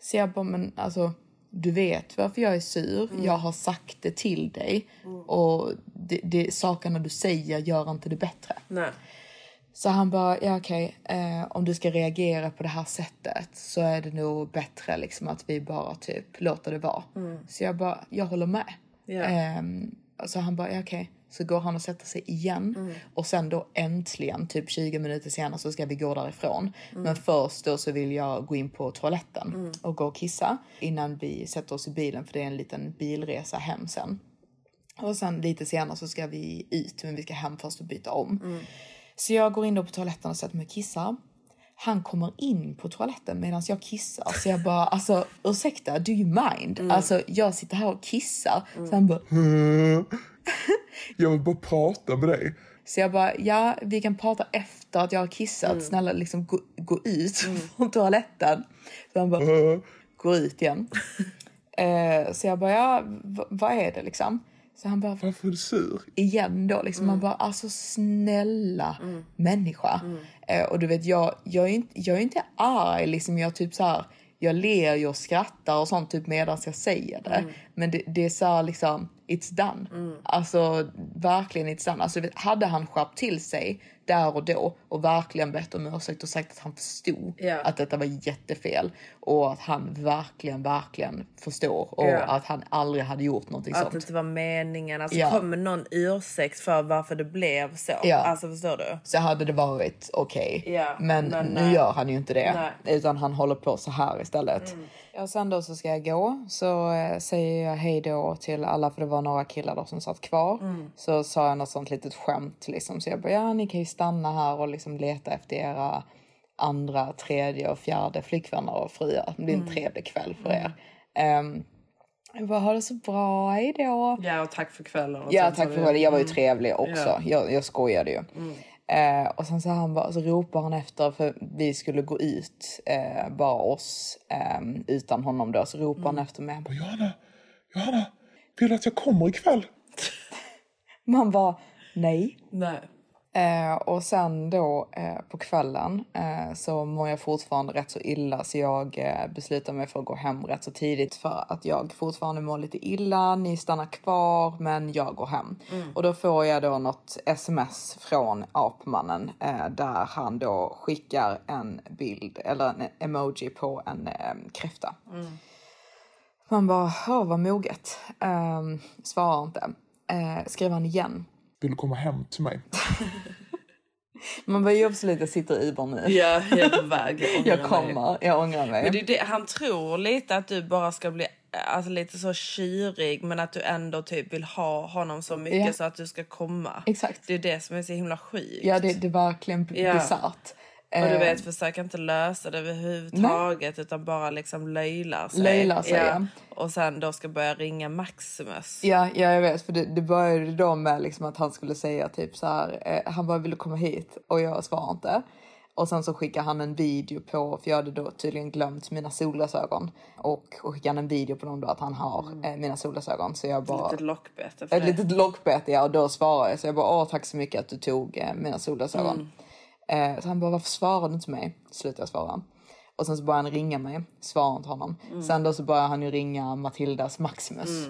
Så jag bara, men alltså, du vet varför jag är sur. Mm. Jag har sagt det till dig. Och det, det, sakerna du säger gör inte det bättre. Nej. Så han bara, ja okej, eh, om du ska reagera på det här sättet så är det nog bättre liksom att vi bara typ låter det vara. Så jag bara, jag håller med. Ja. Ehm, så han bara, ja okej. Så går han och sätter sig igen och sen då äntligen, typ 20 minuter senare så ska vi gå därifrån. Men först då så vill jag gå in på toaletten och gå och kissa innan vi sätter oss i bilen för det är en liten bilresa hem sen. Och sen lite senare så ska vi ut men vi ska hem först och byta om. Så jag går in då på toaletten och sätter mig och kissar. Han kommer in på toaletten medan jag kissar. Så jag bara, alltså ursäkta, do you mind? Alltså jag sitter här och kissar. Så han bara, (laughs) Jag vill bara prata med dig. så jag bara, ja vi kan prata efter att jag har kissat. Snälla liksom gå, gå ut (laughs) från toaletten. Så han bara, går ut igen. (laughs) eh, så jag bara, ja vad är det liksom? Så han bara, Varför är du sur? igen då. Liksom. Man bara, alltså snälla människa. Eh, och du vet, jag, jag, är inte, jag är inte arg. Liksom. Jag, typ så här, jag ler och skrattar och sånt typ medan jag säger det. Men det, det är så här, liksom, it's done. Alltså verkligen it's done. Alltså, hade han skärpt till sig där och då och verkligen bett om ursäkt och sagt att han förstod Ja. att detta var jättefel och att han verkligen, verkligen förstår och Ja. att han aldrig hade gjort någonting Att det sånt. inte var meningen. Alltså Ja. kommer någon ursäkt för varför det blev så. Ja. Alltså förstår du? Så hade det varit okej. Ja, men, men nu nej. gör han ju inte det. Nej. Mm. Utan han håller på så här istället. Ja, sen då så ska jag gå. Så eh, säger jag hej då till alla för det var några killar då som satt kvar. Mm. Så sa jag något sånt litet skämt liksom. Så jag bara ja ni kan ju stanna här och liksom leta efter era andra, tredje och fjärde flickvänner och fruar. Det blir en Mm. trevlig kväll för er. Um, jag bara ha det så bra, hej då. Ja och tack för kvällen. Och Ja tack för det. Jag var ju trevlig också. Ja. Jag, jag skojade ju. Eh, och sen så, han bara, så ropar han efter för vi skulle gå ut eh, bara oss eh, utan honom då. Så ropar han efter mig. Han bara, Johanna, Johanna, vill du att jag kommer ikväll? (laughs) Man var nej. Nej. Eh, och sen då eh, på kvällen eh, så mår jag fortfarande rätt så illa så jag eh, beslutar mig för att gå hem rätt så tidigt för att jag fortfarande mår lite illa. Ni stannar kvar men jag går hem. Och då får jag då något sms från apmannen eh, där han då skickar en bild eller en emoji på en eh, kräfta. Man bara, åh vad moget. Um, svarar inte. Eh, skriver han igen. Vill du komma hem till mig? (laughs) Man börjar ju absolut, jag sitter i Uber nu. Ja, jag är på väg. Jag mig. kommer, jag ångrar mig. Men det är det, han tror lite att du bara ska bli alltså, lite så kyrig men att du ändå typ vill ha honom så mycket Ja. så att du ska komma. Exakt. Det är det som är så himla sjukt. Ja, det, det är verkligen Ja. bisarrt. Och du Eh, vet, försök inte lösa det överhuvudtaget utan bara liksom löjlar sig. Löjlar sig, ja. Och sen då ska börja ringa Maximus. Ja, ja, jag vet. För det, det började då med liksom att han skulle säga typ så här. Eh, han bara, vill du komma hit? Och jag svarar inte. Och sen så skickar han en video på, för jag hade då tydligen glömt mina solglasögon. Och, och skickar en video på dem då att han har eh, mina solglasögon. Så jag bara... Litet lockbete Ett litet lockbete, ja. Och då svarar jag. Så jag bara, åh tack så mycket att du tog eh, mina solglasögon. Eh, så han bara, varför svarar du inte mig? Slutar jag svara. Och sen så börjar han ringa mig, svarar inte honom. Sen då så börjar han ju ringa Matildas Maximus.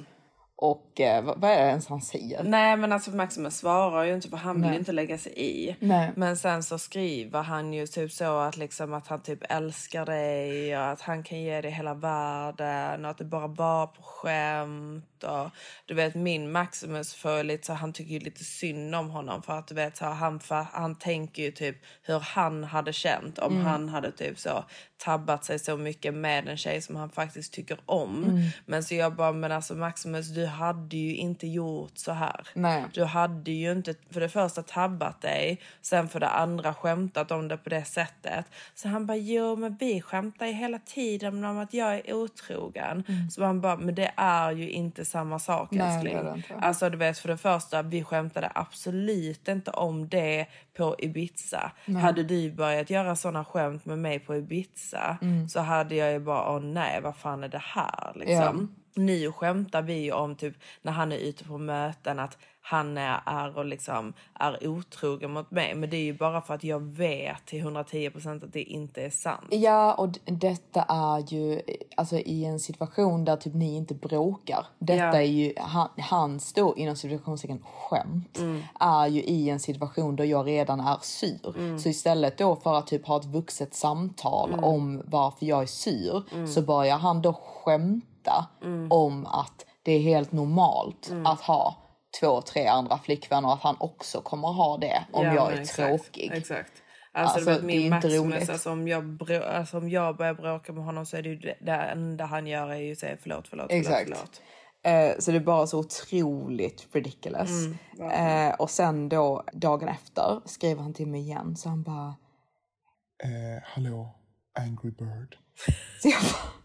Och eh, vad, vad är det ens han säger? Nej men alltså Maximus svarar ju inte för han vill Nej. inte lägga sig i. Nej. Men sen så skriver han ju typ så att liksom att han typ älskar dig och att han kan ge dig hela världen och att det bara var på skämt och du vet min Maximus får lite så han tycker lite synd om honom för att du vet så han, för, han tänker ju typ hur han hade känt om han hade typ så tabbat sig så mycket med en tjej som han faktiskt tycker om. Men så jag bara men alltså Maximus du hade ju inte gjort så här. Nej. Du hade ju inte för det första tabbat dig, sen för det andra skämtat om det på det sättet. Så han bara, jo men vi skämtar ju hela tiden om att jag är otrogen. Så han bara, men det är ju inte samma sak Nej, det älskling. det inte. Alltså du vet för det första, vi skämtade absolut inte om det på Ibiza. Hade du börjat göra såna skämt med mig på Ibiza så hade jag ju bara, åh nej vad fan är det här liksom. Nu skämtar vi om typ när han är ute på möten att han är, och liksom är otrogen mot mig. Men det är ju bara för att jag vet till 110% att det inte är sant. Ja, och detta är ju alltså i en situation där typ ni inte bråkar. Detta Ja. är ju han, hans då inom situationstecken skämt är ju i en situation där jag redan är sur. Så istället då för att typ ha ett vuxet samtal om varför jag är sur så börjar han då skämta om att det är helt normalt att ha två, tre andra flickvänner att han också kommer ha det om Ja, jag är exakt, tråkig. Exakt. Alltså, Alltså, vet, det är min roligt. alltså, om, jag brå- alltså, om jag börjar bråka med honom så är det ju det, det enda han gör är ju att säga förlåt, förlåt, förlåt. Exakt. förlåt. Eh, så det är bara så otroligt ridiculous. eh, och sen då dagen efter skriver han till mig igen så han bara... Eh, hallå, Angry Bird. (laughs)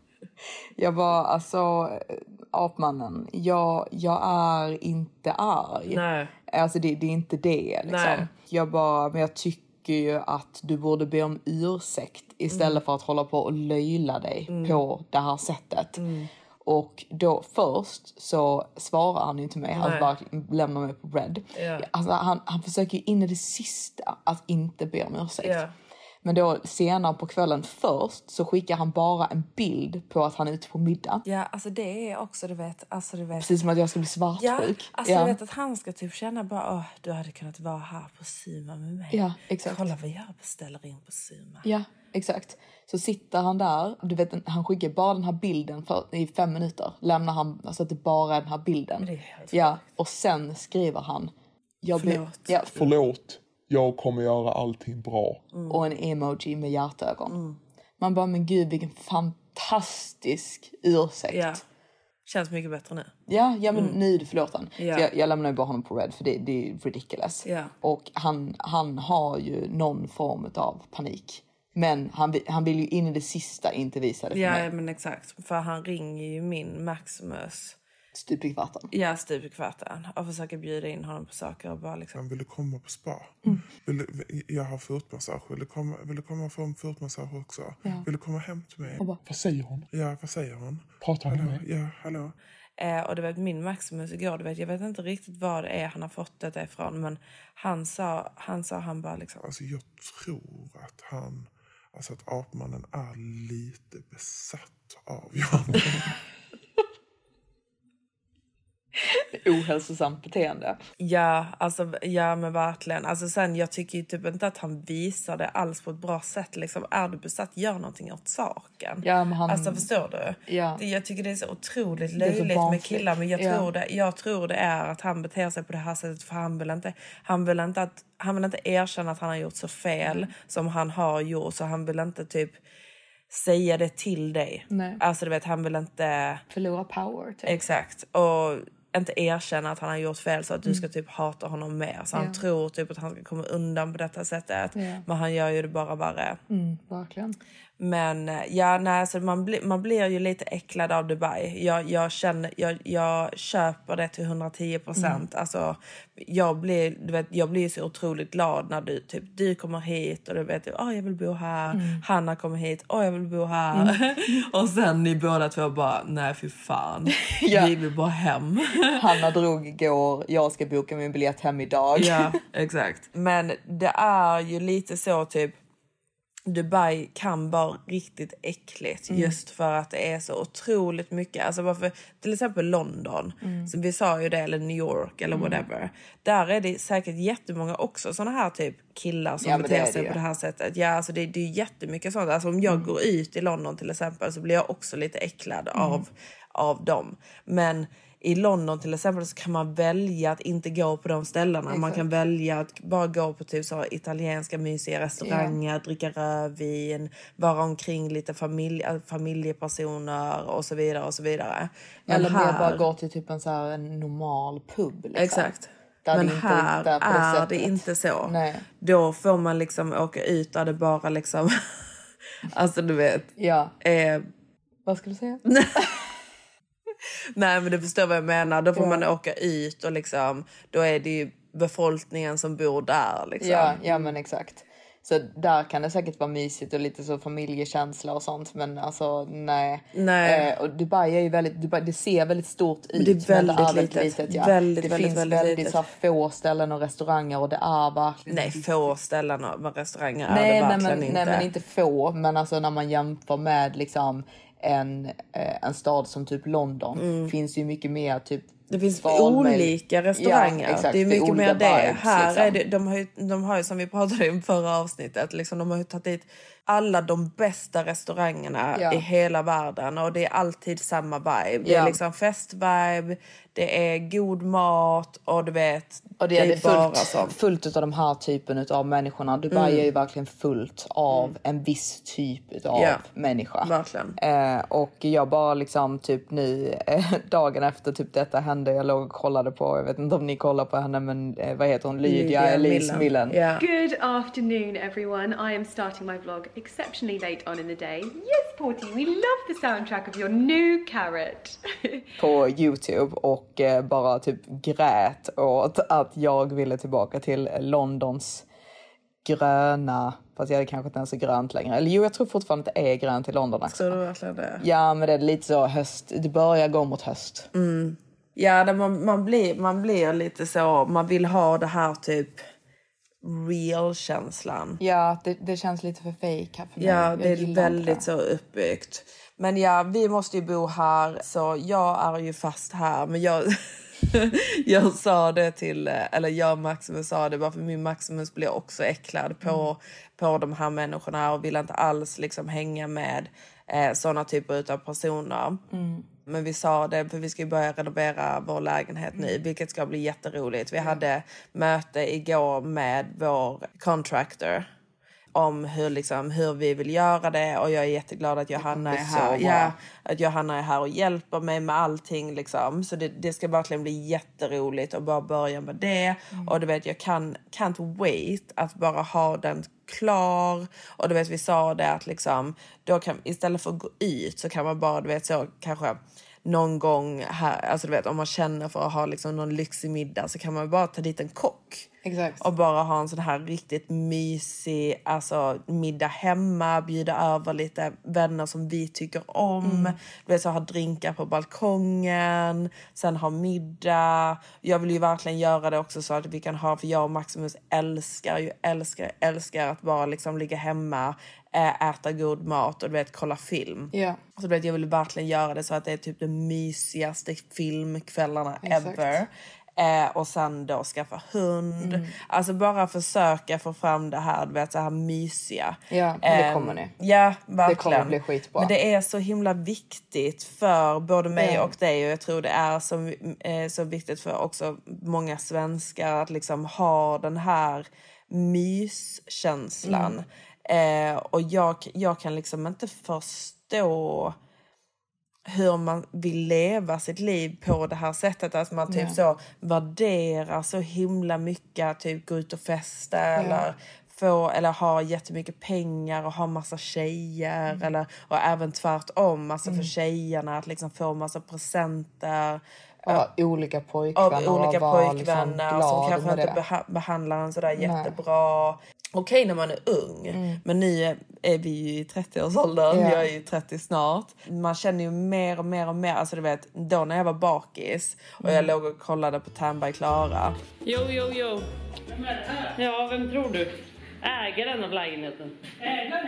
Jag bara alltså eh, apmannen, jag, jag är inte arg. Nej. Alltså det, det är inte det liksom. Nej. Jag bara, men jag tycker ju att du borde be om ursäkt istället Mm. för att hålla på och löjla dig på det här sättet. Och då först så svarar han ju inte mig, han bara lämnar mig på red. Ja. Alltså han, han försöker ju in i det sista att inte be om ursäkt. Ja. Men då senare på kvällen först så skickar han bara en bild på att han är ute på middag. Ja, alltså det är också, du vet, alltså du vet. Precis som att jag ska bli Ja, svartsjuk. alltså ja. du vet att han ska typ känna bara, åh, du hade kunnat vara här på Suma med mig. Ja, exakt. Kolla vad jag beställer in på Suma. Ja, exakt. Så sitter han där, du vet han skickar bara den här bilden för, i fem minuter. Lämnar han alltså att det bara är den här bilden. det är helt ja, och sen skriver han. Jag blir- Förlåt. Ja, Förlåt, jag kommer göra allting bra. och en emoji med hjärtögon. Mm. Man bara, men gud vilken fantastisk ursäkt. Ja. Känns mycket bättre nu. Ja, ja men nu är du förlåten. Ja. Så jag, jag lämnar ju bara honom på red för det, det är ridiculous. Ja. Och han, han har ju någon form av panik. Men han, han vill ju in i det sista inte visa det för Ja, mig. men exakt. För han ringer ju min Maximus Stup i kvarten. ja, stup i kvarten och försöker bjuda in honom på saker och bara liksom... Vill du komma på spa? Mm. Vill du, jag har fotmassage. Vill du komma, vill du komma och få en fotmassage också? Vill du komma hem till mig? Vad säger hon? Ja, vad säger hon? Pratar hon Hallå? med Ja, hallå? Eh, och du vet min Maximus igår, du vet, jag vet inte riktigt vad det är han har fått detta ifrån men han sa, han sa han bara liksom... Alltså jag tror att han, alltså att apmannen är lite besatt av Jan. (laughs) (laughs) Ohälsosamt beteende. Ja, alltså, ja men verkligen. Alltså, sen, jag tycker ju typ inte att han visar det alls på ett bra sätt. Liksom, är du besatt, gör någonting åt saken. Ja, men han- Alltså förstår du? Ja. Det, jag tycker det är så otroligt så löjligt med killar. Men jag, Ja. tror det, jag tror det är att han beter sig på det här sättet för han vill inte, han vill inte, att, han vill inte erkänna att han har gjort så fel Mm. som han har gjort. Så han vill inte typ säga det till dig. Nej. Alltså du vet, han vill inte... Förlora power. Typ. Exakt. Och inte erkänna att han har gjort fel så att du ska typ hata honom mer. Så han Mm. Ja. tror typ att han ska komma undan på detta sättet. Ja. Men han gör ju det bara värre. Mm, verkligen. Men eh, ja, nej, så man, bli, man blir ju lite äcklad av Dubai. Jag, jag, känner, jag, jag köper det till 110 procent. Mm. Alltså, jag, blir, du vet, jag blir så otroligt glad när du, typ, du kommer hit och du vet oh, jag vill bo här. Mm. Hanna kommer hit, oh, jag vill bo här. (laughs) och sen ni båda två bara, nej fy fan. (laughs) Ja. Vi vill bara hem. (laughs) Hanna drog igår, jag ska boka min biljett hem idag. ja, exakt. Men det är ju lite så typ Dubai kan vara riktigt äckligt just för att det är så otroligt mycket. Alltså varför, till exempel London, som vi sa ju det, eller New York eller whatever. Där är det säkert jättemånga också såna här typ killar som Ja, beter sig på det här sättet. Ja, alltså det, det är jättemycket sånt. Alltså om jag går ut i London till exempel så blir jag också lite äcklad av, av dem. Men i London till exempel så kan man välja att inte gå på de ställena. Man kan välja att bara gå på typ så italienska mysiga restauranger, dricka rödvin, vara omkring lite familj, äh, familjepersoner och så vidare och så vidare. Men Eller mer här- bara gå till typ en, så här, en normal pub. Liksom. Exakt. Men här det är det inte så. Nej. Då får man liksom åka ut där det bara liksom... (laughs) alltså du vet. Ja. Eh, Vad skulle du säga? (laughs) (laughs) nej men du förstår vad jag menar. Då får man åka ut och liksom... Då är det ju befolkningen som bor där liksom. Ja, ja men exakt. Så där kan det säkert vara mysigt och lite så familjekänsla och sånt. Men alltså nej. Nej. Eh, och Dubai är ju väldigt, Dubai, det ser väldigt stort ut. det är men väldigt är litet. ja. Väldigt, det väldigt, finns väldigt väldigt, litet. så få ställen och restauranger och det är verkligen... Nej, få ställen med restauranger är nej, det nej, verkligen men, inte. nej men inte få. Men alltså när man jämför med liksom en, eh, en stad som typ London. Finns ju mycket mer typ Mm. Det finns olika restauranger. Ja, exakt, det är mycket mer det. vibes, Här liksom. är det, de, har ju, de har ju, som vi pratade om i förra avsnittet, liksom, de har ju tagit dit alla de bästa restaurangerna Ja. i hela världen och det är alltid samma vibe. Det är Ja. liksom festvibe, det är god mat och du vet, Och det är, det bara fullt, fullt av de här typen av människorna. Dubai är ju verkligen fullt av en viss typ av Ja. människa. Verkligen. Eh, och jag bara liksom typ nu eh, (laughs) dagen efter typ detta hände. Jag låg och kollade på, jag vet inte om ni kollar på henne men eh, vad heter hon? Lydia, Lydia Elise Millen. Ja. Good afternoon, everyone. I am starting my vlog exceptionally late on in the day. Yes, Porty, we love the soundtrack of your new carrot. (laughs) på Youtube och eh, bara typ grät åt att jag ville tillbaka till Londons gröna, fast jag är kanske inte ens så grönt längre. Eller jo, jag tror fortfarande att det är grönt i London också. Tror du verkligen det? Ja, men det är lite så höst. Det börjar gå mot höst. Ja, det, man, man, blir, man blir lite så, man vill ha det här typ real-känslan. Ja, det, det känns lite för fake här för mig. Ja, det är väldigt inte så uppbyggt. Men ja, vi måste ju bo här, så jag är ju fast här. Men jag, (laughs) jag sa det till, eller jag och Maximus sa det bara för min Maximus blir också äcklad på, Mm. på de här människorna och vill inte alls liksom hänga med eh, såna typer av personer. Mm. Men vi sa det, för vi ska ju börja renovera vår lägenhet nu, Mm. vilket ska bli jätteroligt. Vi hade möte igår med vår contractor om hur, liksom, hur vi vill göra det och jag är jätteglad att Johanna är här. Ja, att Johanna är här och hjälper mig med allting. Liksom. Så det, det ska verkligen bli jätteroligt att bara börja med det. Och du vet, jag kan, can't wait att bara ha den klar. Och du vet, vi sa det att liksom, då kan, istället för att gå ut så kan man bara, du vet, så kanske någon gång här, alltså du vet om man känner för att ha liksom någon lyxig middag så kan man bara ta dit en kock. Exakt. Och bara ha en sån här riktigt mysig alltså, middag hemma, bjuda över lite vänner som vi tycker om. Du vet, så ha drinkar på balkongen, sen ha middag. Jag vill ju verkligen göra det också så att vi kan ha, för jag och Maximus älskar ju, älskar, älskar att bara liksom ligga hemma, äta god mat och du vet kolla film. Ja. Så du vet, jag vill verkligen göra det så att det är typ de mysigaste filmkvällarna Exakt. ever. Eh, och sen då skaffa hund. Mm. Alltså bara försöka få fram det här, du vet, så här mysiga. Ja, men det Eh, kommer ni. Ja, verkligen. kommer bli skitbra. Men det är så himla viktigt för både mig Ja. och dig och jag tror det är så, eh, så viktigt för också många svenskar att liksom ha den här myskänslan. Mm. Eh, och jag, jag kan liksom inte förstå hur man vill leva sitt liv på det här sättet. Att man typ så värderar så himla mycket typ gå ut och festa eller få eller ha jättemycket pengar och ha massa tjejer Mm. eller och även tvärtom alltså för tjejerna att liksom få massa presenter. Av olika av pojkvänner olika och vara pojkvänner liksom som kanske inte beha- behandlar en sådär jättebra. Okej när man är ung, Mm. men nu är, är vi ju i 30-årsåldern. Ja. Jag är ju 30 snart. Man känner ju mer och mer och mer. Alltså du vet, då när jag var bakis och Mm. jag låg och kollade på Tandberg Klara. Jo, jo, jo. Ja, vem tror du? Ägaren av lägenheten. Ägaren?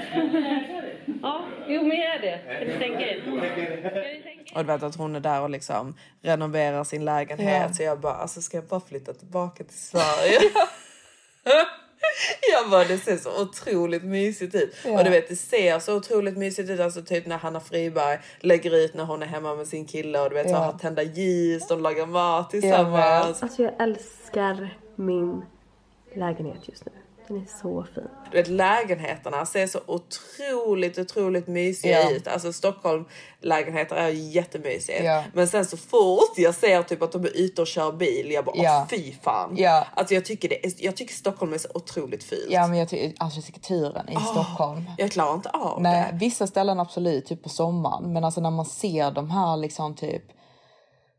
Ja, jo men jag är det. Kan ni tänka er? Er? Och du vet att hon är där och liksom renoverar sin lägenhet. Ja. Så jag bara, alltså ska jag bara flytta tillbaka till Sverige? (laughs) (laughs) Jag bara, det ser så otroligt mysigt ut. Ja. Och du vet, det ser så otroligt mysigt ut. Alltså typ när Hanna Friberg lägger ut när hon är hemma med sin kille och du vet, så Ja. har tända ljus, de lagar mat tillsammans. Alltså jag älskar min lägenhet just nu. Den är så fin. Du vet, lägenheterna ser så otroligt, otroligt mysiga Ja. ut. Alltså Stockholm lägenheter är ju jättemysigt. Ja. Men sen så fort jag ser typ att de är ute och kör bil, jag bara åh fy fan. Ja. Alltså jag tycker, det är, jag tycker Stockholm är så otroligt fult. Ja men jag tycker arkitekturen i Stockholm. Jag klarar inte av Nej, det. vissa ställen absolut, typ på sommaren. Men alltså när man ser de här liksom typ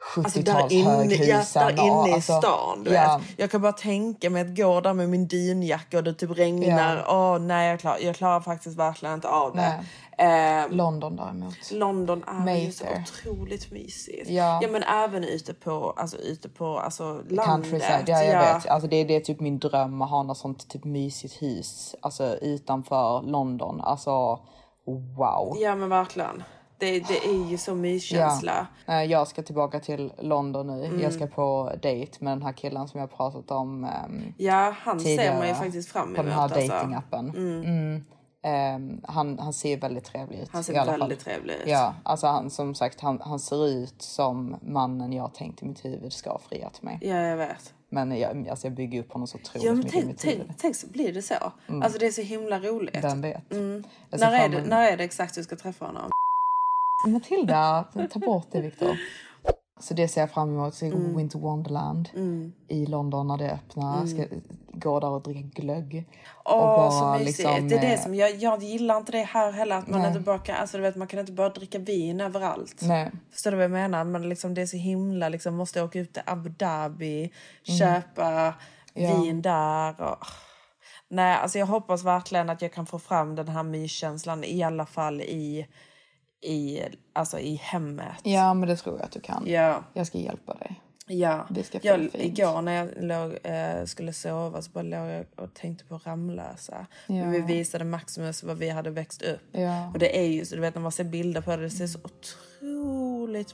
70-tals Alltså där inne, ja, där inne i alltså, stan. Du ja, vet. Jag kan bara tänka mig att gå där med min dynjacka och det typ regnar. Åh nej, jag klarar, jag klarar faktiskt verkligen inte av det. Eh, London däremot. London är ju så Mayfair. otroligt mysigt. Ja. ja men även ute på, alltså, ute på alltså, landet. Ja jag vet. Alltså det, det är typ min dröm att ha något sånt typ mysigt hus. Alltså utanför London. Alltså wow. Ja men verkligen. Det, det är ju så myskänsla. Eh, Jag ska tillbaka till London nu. Mm. Jag ska på dejt med den här killen som jag pratat om ehm, Ja, han ser tidigare man ju faktiskt fram emot. på den här alltså. datingappen. Mm. Ehm, han, han ser väldigt trevlig ut. Han i ser alla väldigt fall. trevlig ut. Ja, alltså han, som sagt, han, han ser ut som mannen jag tänkt i mitt huvud ska fria till mig. Ja, jag vet. Men jag, alltså jag bygger upp honom så otroligt Ja, men mycket i tänk, mitt tänk, huvud. tänk så blir det så. Alltså det är så himla roligt. Vem vet? Ser När är, det, när är det exakt du ska träffa honom? Matilda, ta bort det Viktor. Så det ser jag fram emot. Så Mm. Winter Wonderland i London när det öppnar. Ska gå där och dricka glögg. Mm. Åh, bara så mysigt. liksom, det är det eh, som jag, jag gillar inte det här heller. Att man Nej. inte bara kan, alltså du vet, man kan inte bara dricka vin överallt. Nej. Förstår du vad jag menar? Men liksom, det är så himla, liksom, måste åka ut till Abu Dhabi, Mm. köpa Ja. vin där. Och... Nej, alltså jag hoppas verkligen att jag kan få fram den här myskänslan i alla fall i, i, alltså i hemmet. Ja, men det tror jag att du kan. Ja. Jag ska hjälpa dig. Ja, Det ska jag, fint. igår när jag låg, eh, skulle sova så bara låg jag och tänkte på Ramlösa. Ja. Vi visade Maximus vad vi hade växt upp. Ja. Och det är ju så, du vet när man ser bilder på det, det ser så otroligt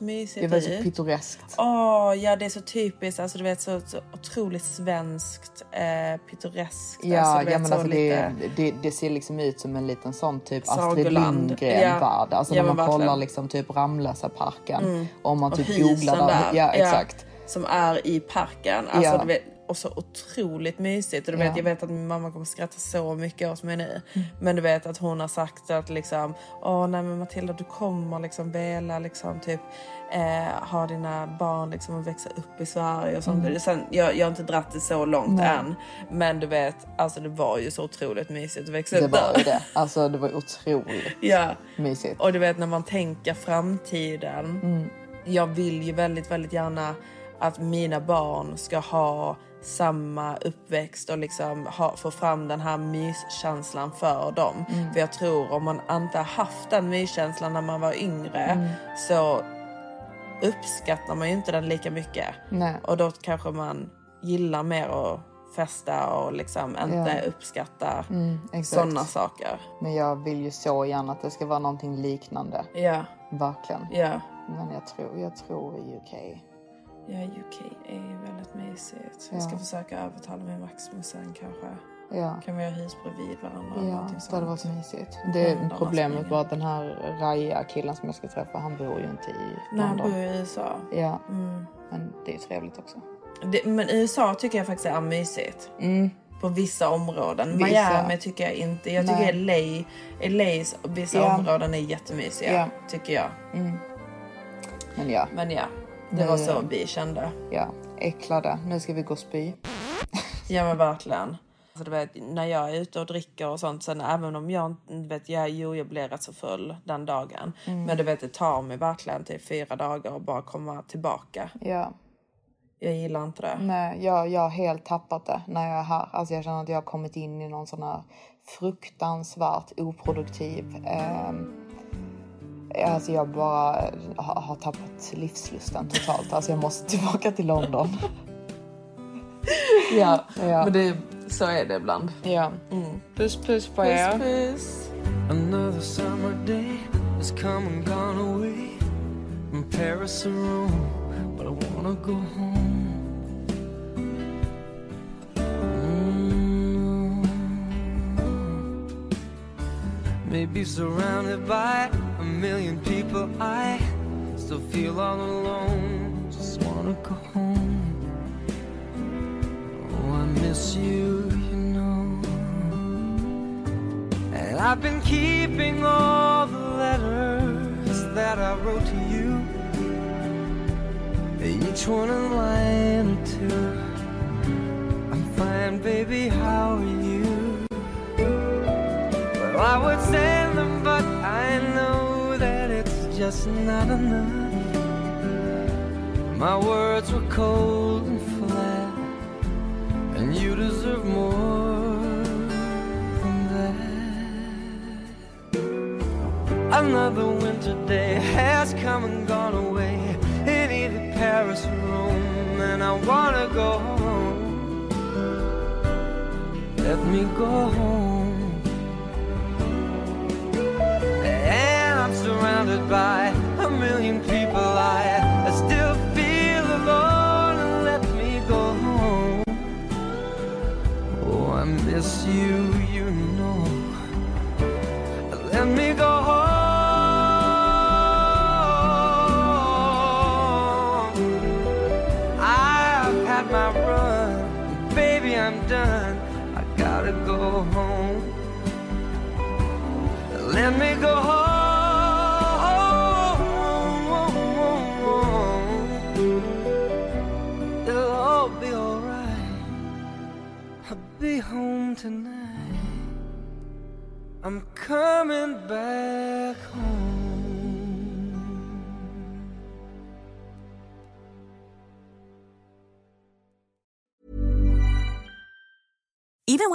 mysigt Det är väldigt ut. så pittoreskt. Åh, ja det är så typiskt, alltså du vet så, så otroligt svenskt, eh, pittoreskt. Ja, alltså, vet, ja men så alltså det, det, det ser liksom ut som en liten sån typ Astrid Sagoland. Lindgren-värld. Alltså Ja, när man kollar. Mm. liksom typ Ramlösa parken. Om man Och typ husen googlar där. Ja, exakt. Som är i parken. Alltså, Ja. du vet, och så otroligt mysigt. Och du vet, Ja. Jag vet att min mamma kommer skratta så mycket åt mig nu. Men du vet att hon har sagt att liksom, åh nej men Matilda du kommer liksom vilja liksom typ eh, ha dina barn liksom och växa upp i Sverige och sånt. Sen, jag, jag har inte dratt det så långt Nej. än. Men du vet, alltså det var ju så otroligt mysigt att växa Det upp var ju där. det. (laughs) Alltså det var otroligt Ja. mysigt. Och du vet när man tänker framtiden. Jag vill ju väldigt, väldigt gärna att mina barn ska ha samma uppväxt och liksom ha, få fram den här myskänslan för dem. För jag tror om man inte har haft den myskänslan när man var yngre så uppskattar man ju inte den lika mycket. Nej. Och då kanske man gillar mer att festa och liksom inte Ja. uppskatta Mm, sådana saker. Men jag vill ju så gärna att det ska vara någonting liknande. Ja, Verkligen. ja. Men jag tror, jag tror i UK. Ja, UK är väldigt mysigt. Jag ska försöka övertala min Maximus sen kanske. Ja. Kan vi ha hus bredvid varandra? Ja, det hade varit mysigt. Det Hundarna problemet var att den här Raja killen som jag ska träffa, han bor ju inte i Nej, han bor i USA. Ja, Mm. men det är trevligt också. Det, men USA tycker jag faktiskt är mysigt. Mm. På vissa områden. Vissa. Miami tycker jag inte. Jag tycker LA, LAs vissa Ja. områden är jättemysiga. Ja. Tycker jag. Men ja, Men ja, det var så vi kände. ja, äcklade. Nu ska vi gå och spy. Ja men verkligen. Alltså, du vet, när jag är ute och dricker och sånt, sen även om jag vet, jag, jo, jag blir rätt så full den dagen. Mm. Men du vet, det tar mig verkligen till fyra dagar och bara komma tillbaka. Ja, Jag gillar inte det. nej, jag, jag har helt tappat det när jag är här. Alltså jag känner att jag har kommit in i någon sån här fruktansvärt oproduktiv... ehm, Alltså jag bara har, tappat livslusten totalt. Alltså jag måste tillbaka till London. Ja, Ja. men det, så är det ibland. Ja. Puss puss på er. Puss puss. Another summer day has come and gone away from Paris or Rome, but I wanna go home. Mm. Maybe surrounded by million people, I still feel all alone. Just wanna go home. Oh, I miss you, you know. And I've been keeping all the letters that I wrote to you. Each one a line or two. I'm fine, baby, how are you? Well, I would send just not enough. My words were cold and flat, and you deserve more than that. Another winter day has come and gone away in either Paris or Rome, and I wanna go home. Let me go home. Surrounded by a million people. I, I still feel alone. And let me go home. Oh, I miss you,